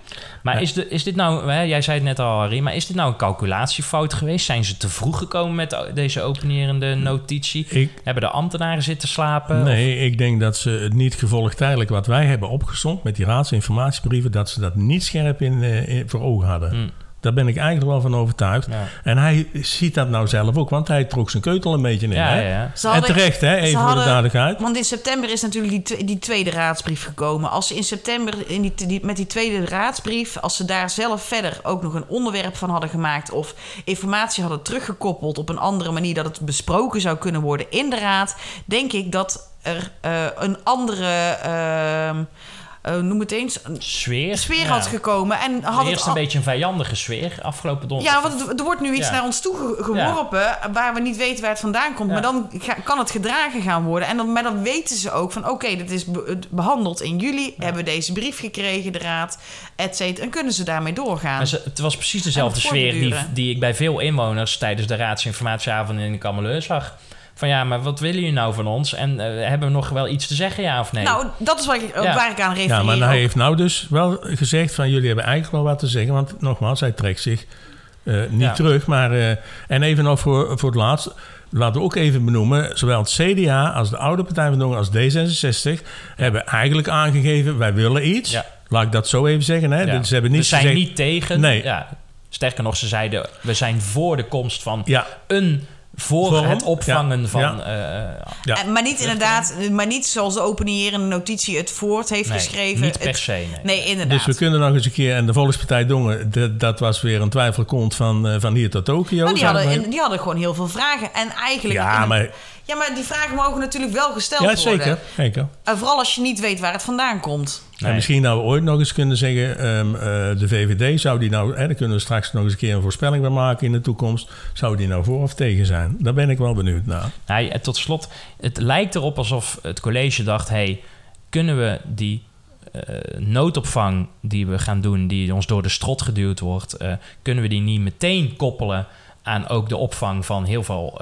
Maar is, de, is dit nou, hè, jij zei het net al, Harry, maar is dit nou een calculatiefout geweest? Zijn ze te vroeg gekomen met deze openerende notitie? Ik, Hebben de ambtenaren zitten slapen? nee, ik denk dat ze het niet gevolgtijdelijk wat wij hebben opgezond met die raadsinformatiebrieven, dat ze dat niet scherp in, eh, in- voor ogen hadden. Hm. Daar ben ik eigenlijk wel van overtuigd. Ja. En hij ziet dat nou zelf ook, want hij trok zijn keutel een beetje in. Ja, hè? ja, En terecht, hè? even voor de duidelijkheid. Want in september is natuurlijk die, die tweede raadsbrief gekomen. Als ze in september in die, die- met die tweede raadsbrief, als ze daar zelf verder ook nog een onderwerp van hadden gemaakt of informatie hadden teruggekoppeld op een andere manier dat het besproken zou kunnen worden in de raad, denk ik dat er eh, een andere, ehm, eh, noem het eens, een Sfeer? sfeer Ja. had gekomen. En had het Eerst een al- beetje een vijandige sfeer afgelopen donderdag. ja, want het- er wordt nu iets Ja. naar ons toe ge- geworpen waar we niet weten waar het vandaan komt. Maar dan kan het gedragen gaan worden. En dan, maar dan weten ze ook van oké, dit is be- het behandeld in juli. Hebben we deze brief gekregen, de raad, et cetera. En kunnen ze daarmee doorgaan. Ze- het was precies dezelfde het sfeer die, ik bij veel inwoners tijdens de raadsinformatieavond in de zag. Van ja, maar wat willen jullie nou van ons? En eh, hebben we nog wel iets te zeggen, ja of nee? Nou, dat is waar ik, Ja. waar ik aan refereer. Ja, maar hij ook. heeft nou dus wel gezegd van jullie hebben eigenlijk wel wat te zeggen. Want nogmaals, hij trekt zich eh, niet Ja. terug. Maar, eh, en even nog voor, voor het laatst. Laten we ook even benoemen, zowel het CDA als de oude Partij van de Dongen als D66 hebben eigenlijk aangegeven, wij willen iets. Ja. Laat ik dat zo even zeggen. Hè? Ja. Dus ze hebben niet we zijn gezegd, niet tegen. Nee. Ja. Sterker nog, ze zeiden we zijn voor de komst van Ja, een voor Vorm, het opvangen ja, van. ja. eh, ja. En- maar niet inderdaad, maar niet zoals de openierende notitie het voort heeft nee, geschreven. Niet per Het- se. Nee. nee, inderdaad. Dus we kunnen nog eens een keer... En de Volkspartij Dongen, dat, dat was weer een twijfelkont van, eh, van hier tot Tokio. Die hadden, maar- die hadden gewoon heel veel vragen. En eigenlijk. Ja, maar, ja, maar die vragen mogen natuurlijk wel gesteld ja worden. zeker, zeker. En vooral als je niet weet waar het vandaan komt. Nee. En misschien nou ooit nog eens kunnen zeggen, ehm, eh, de VVD zou die nou, hè, daar kunnen we straks nog eens een keer een voorspelling bij maken in de toekomst, zou die nou voor of tegen zijn? Daar ben ik wel benieuwd naar. Nou, tot slot, het lijkt erop alsof het college dacht: hey, kunnen we die eh, noodopvang die we gaan doen, die ons door de strot geduwd wordt, kunnen we die niet meteen koppelen aan ook de opvang van heel veel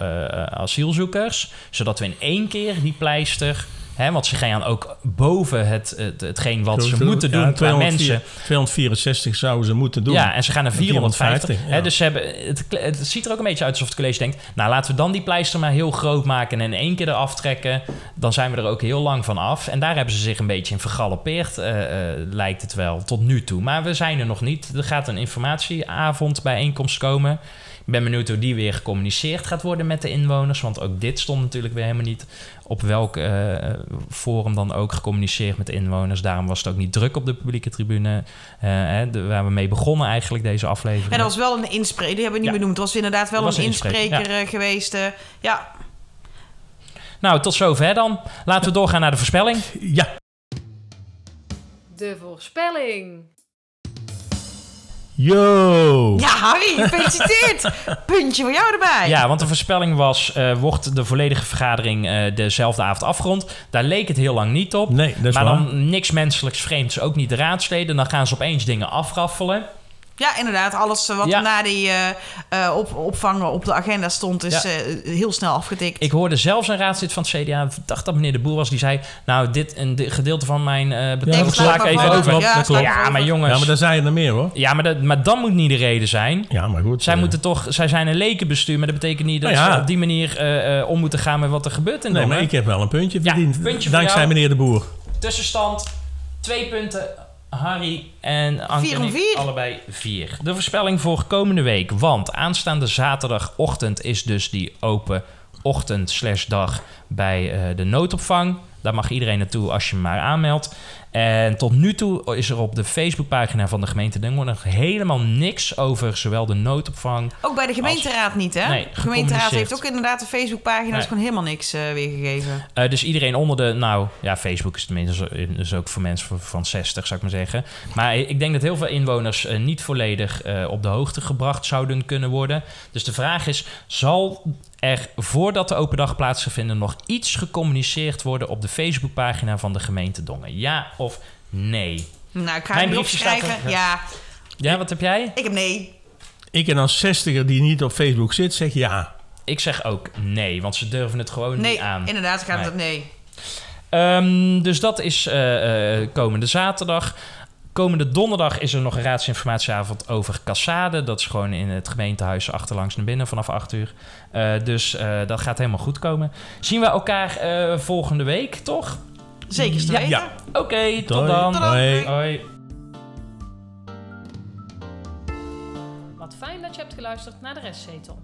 asielzoekers, zodat we in één keer die pleister. Hè, want ze gaan ook boven het, het, hetgeen wat ze moeten doen ja, qua 204 mensen. 264 zouden ze moeten doen. Ja, en ze gaan naar 450. 450, hè, dus ze hebben, het, het ziet er ook een beetje uit alsof het college denkt... nou, laten we dan die pleister maar heel groot maken... en in één keer eraf trekken. Dan zijn we er ook heel lang van af. En daar hebben ze zich een beetje in vergalopeerd, eh, eh, lijkt het wel, tot nu toe. Maar we zijn er nog niet. Er gaat een informatieavond bijeenkomst komen... Ik ben benieuwd hoe die weer gecommuniceerd gaat worden met de inwoners. Want ook dit stond natuurlijk weer helemaal niet op welk eh, forum dan ook gecommuniceerd met de inwoners. Daarom was het ook niet druk op de publieke tribune. eh, hè, de- waar we mee begonnen eigenlijk, deze aflevering. Ja, dat was wel een inspreker. Die hebben we niet Ja. benoemd. Het was inderdaad wel was een een inspreker, inspreker eh, geweest. ja, Nou, tot zover dan. Laten we doorgaan naar de voorspelling. Ja, De voorspelling. Yo! ja Harry, gefeliciteerd. Puntje voor jou erbij. Ja, want de voorspelling was... eh, wordt de volledige vergadering eh, dezelfde avond afgerond? Daar leek het heel lang niet op. Nee, dat is maar waar. dan niks menselijks vreemds, ook niet de raadsleden. Dan gaan ze opeens dingen afraffelen. Ja, inderdaad. Alles eh, wat Ja. na die eh, eh, op, opvangen op de agenda stond, is Ja. eh, heel snel afgetikt. Ik hoorde zelfs een raadslid van het CDA, ik dacht dat meneer De Boer was, die zei... Nou, dit een gedeelte van mijn eh dat betoog sla ik even over. ja, maar jongens... Ja, maar daar zijn er meer hoor. Ja, maar, dat, maar dat moet niet de reden zijn. Ja, maar goed. Zij, moeten toch, zij zijn een lekenbestuur, maar dat betekent niet dat Nou ja. ze op die manier eh, eh, om moeten gaan met wat er gebeurt in Nee, maar ik heb wel een puntje Ja, verdiend. puntje voor dankzij jou. meneer de Boer. Tussenstand, twee punten. Harry en Anke en ik allebei vier. De voorspelling voor komende week. Want aanstaande zaterdagochtend is dus die open ochtend slash dag bij eh, de noodopvang. Daar mag iedereen naartoe als je maar aanmeldt. En tot nu toe is er op de Facebookpagina van de gemeente Den Bosch nog helemaal niks over zowel de noodopvang Ook bij de gemeenteraad niet, hè? Nee, de gemeenteraad heeft ook inderdaad een Facebookpagina. Nee. is gewoon helemaal niks eh, weergegeven. Eh, dus iedereen onder de, nou ja, Facebook is tenminste is ook voor mensen van- van 60, zou ik maar zeggen. Maar ik denk dat heel veel inwoners eh, niet volledig op de hoogte gebracht zouden kunnen worden. Dus de vraag is: zal er voordat de open dag plaats gaat vinden nog iets gecommuniceerd worden op de Facebookpagina van de gemeente Dongen? Ja of nee? Nou, ik ga Mijn briefje staat er. Ja, Ja, wat heb jij? ik heb nee. Ik en als zestiger die niet op Facebook zit, zeg ja. Ik zeg ook nee, want ze durven het gewoon Nee, niet aan. inderdaad gaat Nee. dat nee. Ehm, dus dat is eh, eh, komende zaterdag. Komende donderdag is er nog een raadsinformatieavond over Cassade. Dat is gewoon in het gemeentehuis achterlangs naar binnen vanaf 8 uur. Eh, dus eh, dat gaat helemaal goed komen. Zien we elkaar eh, volgende week, toch? Zeker te Ja, weten. ja. Oké, tot Hoi. dan. Tot dan. Hoi. Hoi. Wat fijn dat je hebt geluisterd naar de restzetel.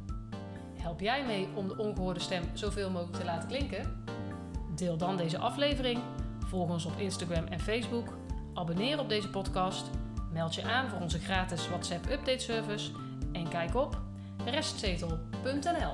Help jij mee om de ongehoorde stem zoveel mogelijk te laten klinken? Deel dan deze aflevering, volg ons op Instagram en Facebook, Abonneer op deze podcast, meld je aan voor onze gratis WhatsApp update service en kijk op restzetel.nl.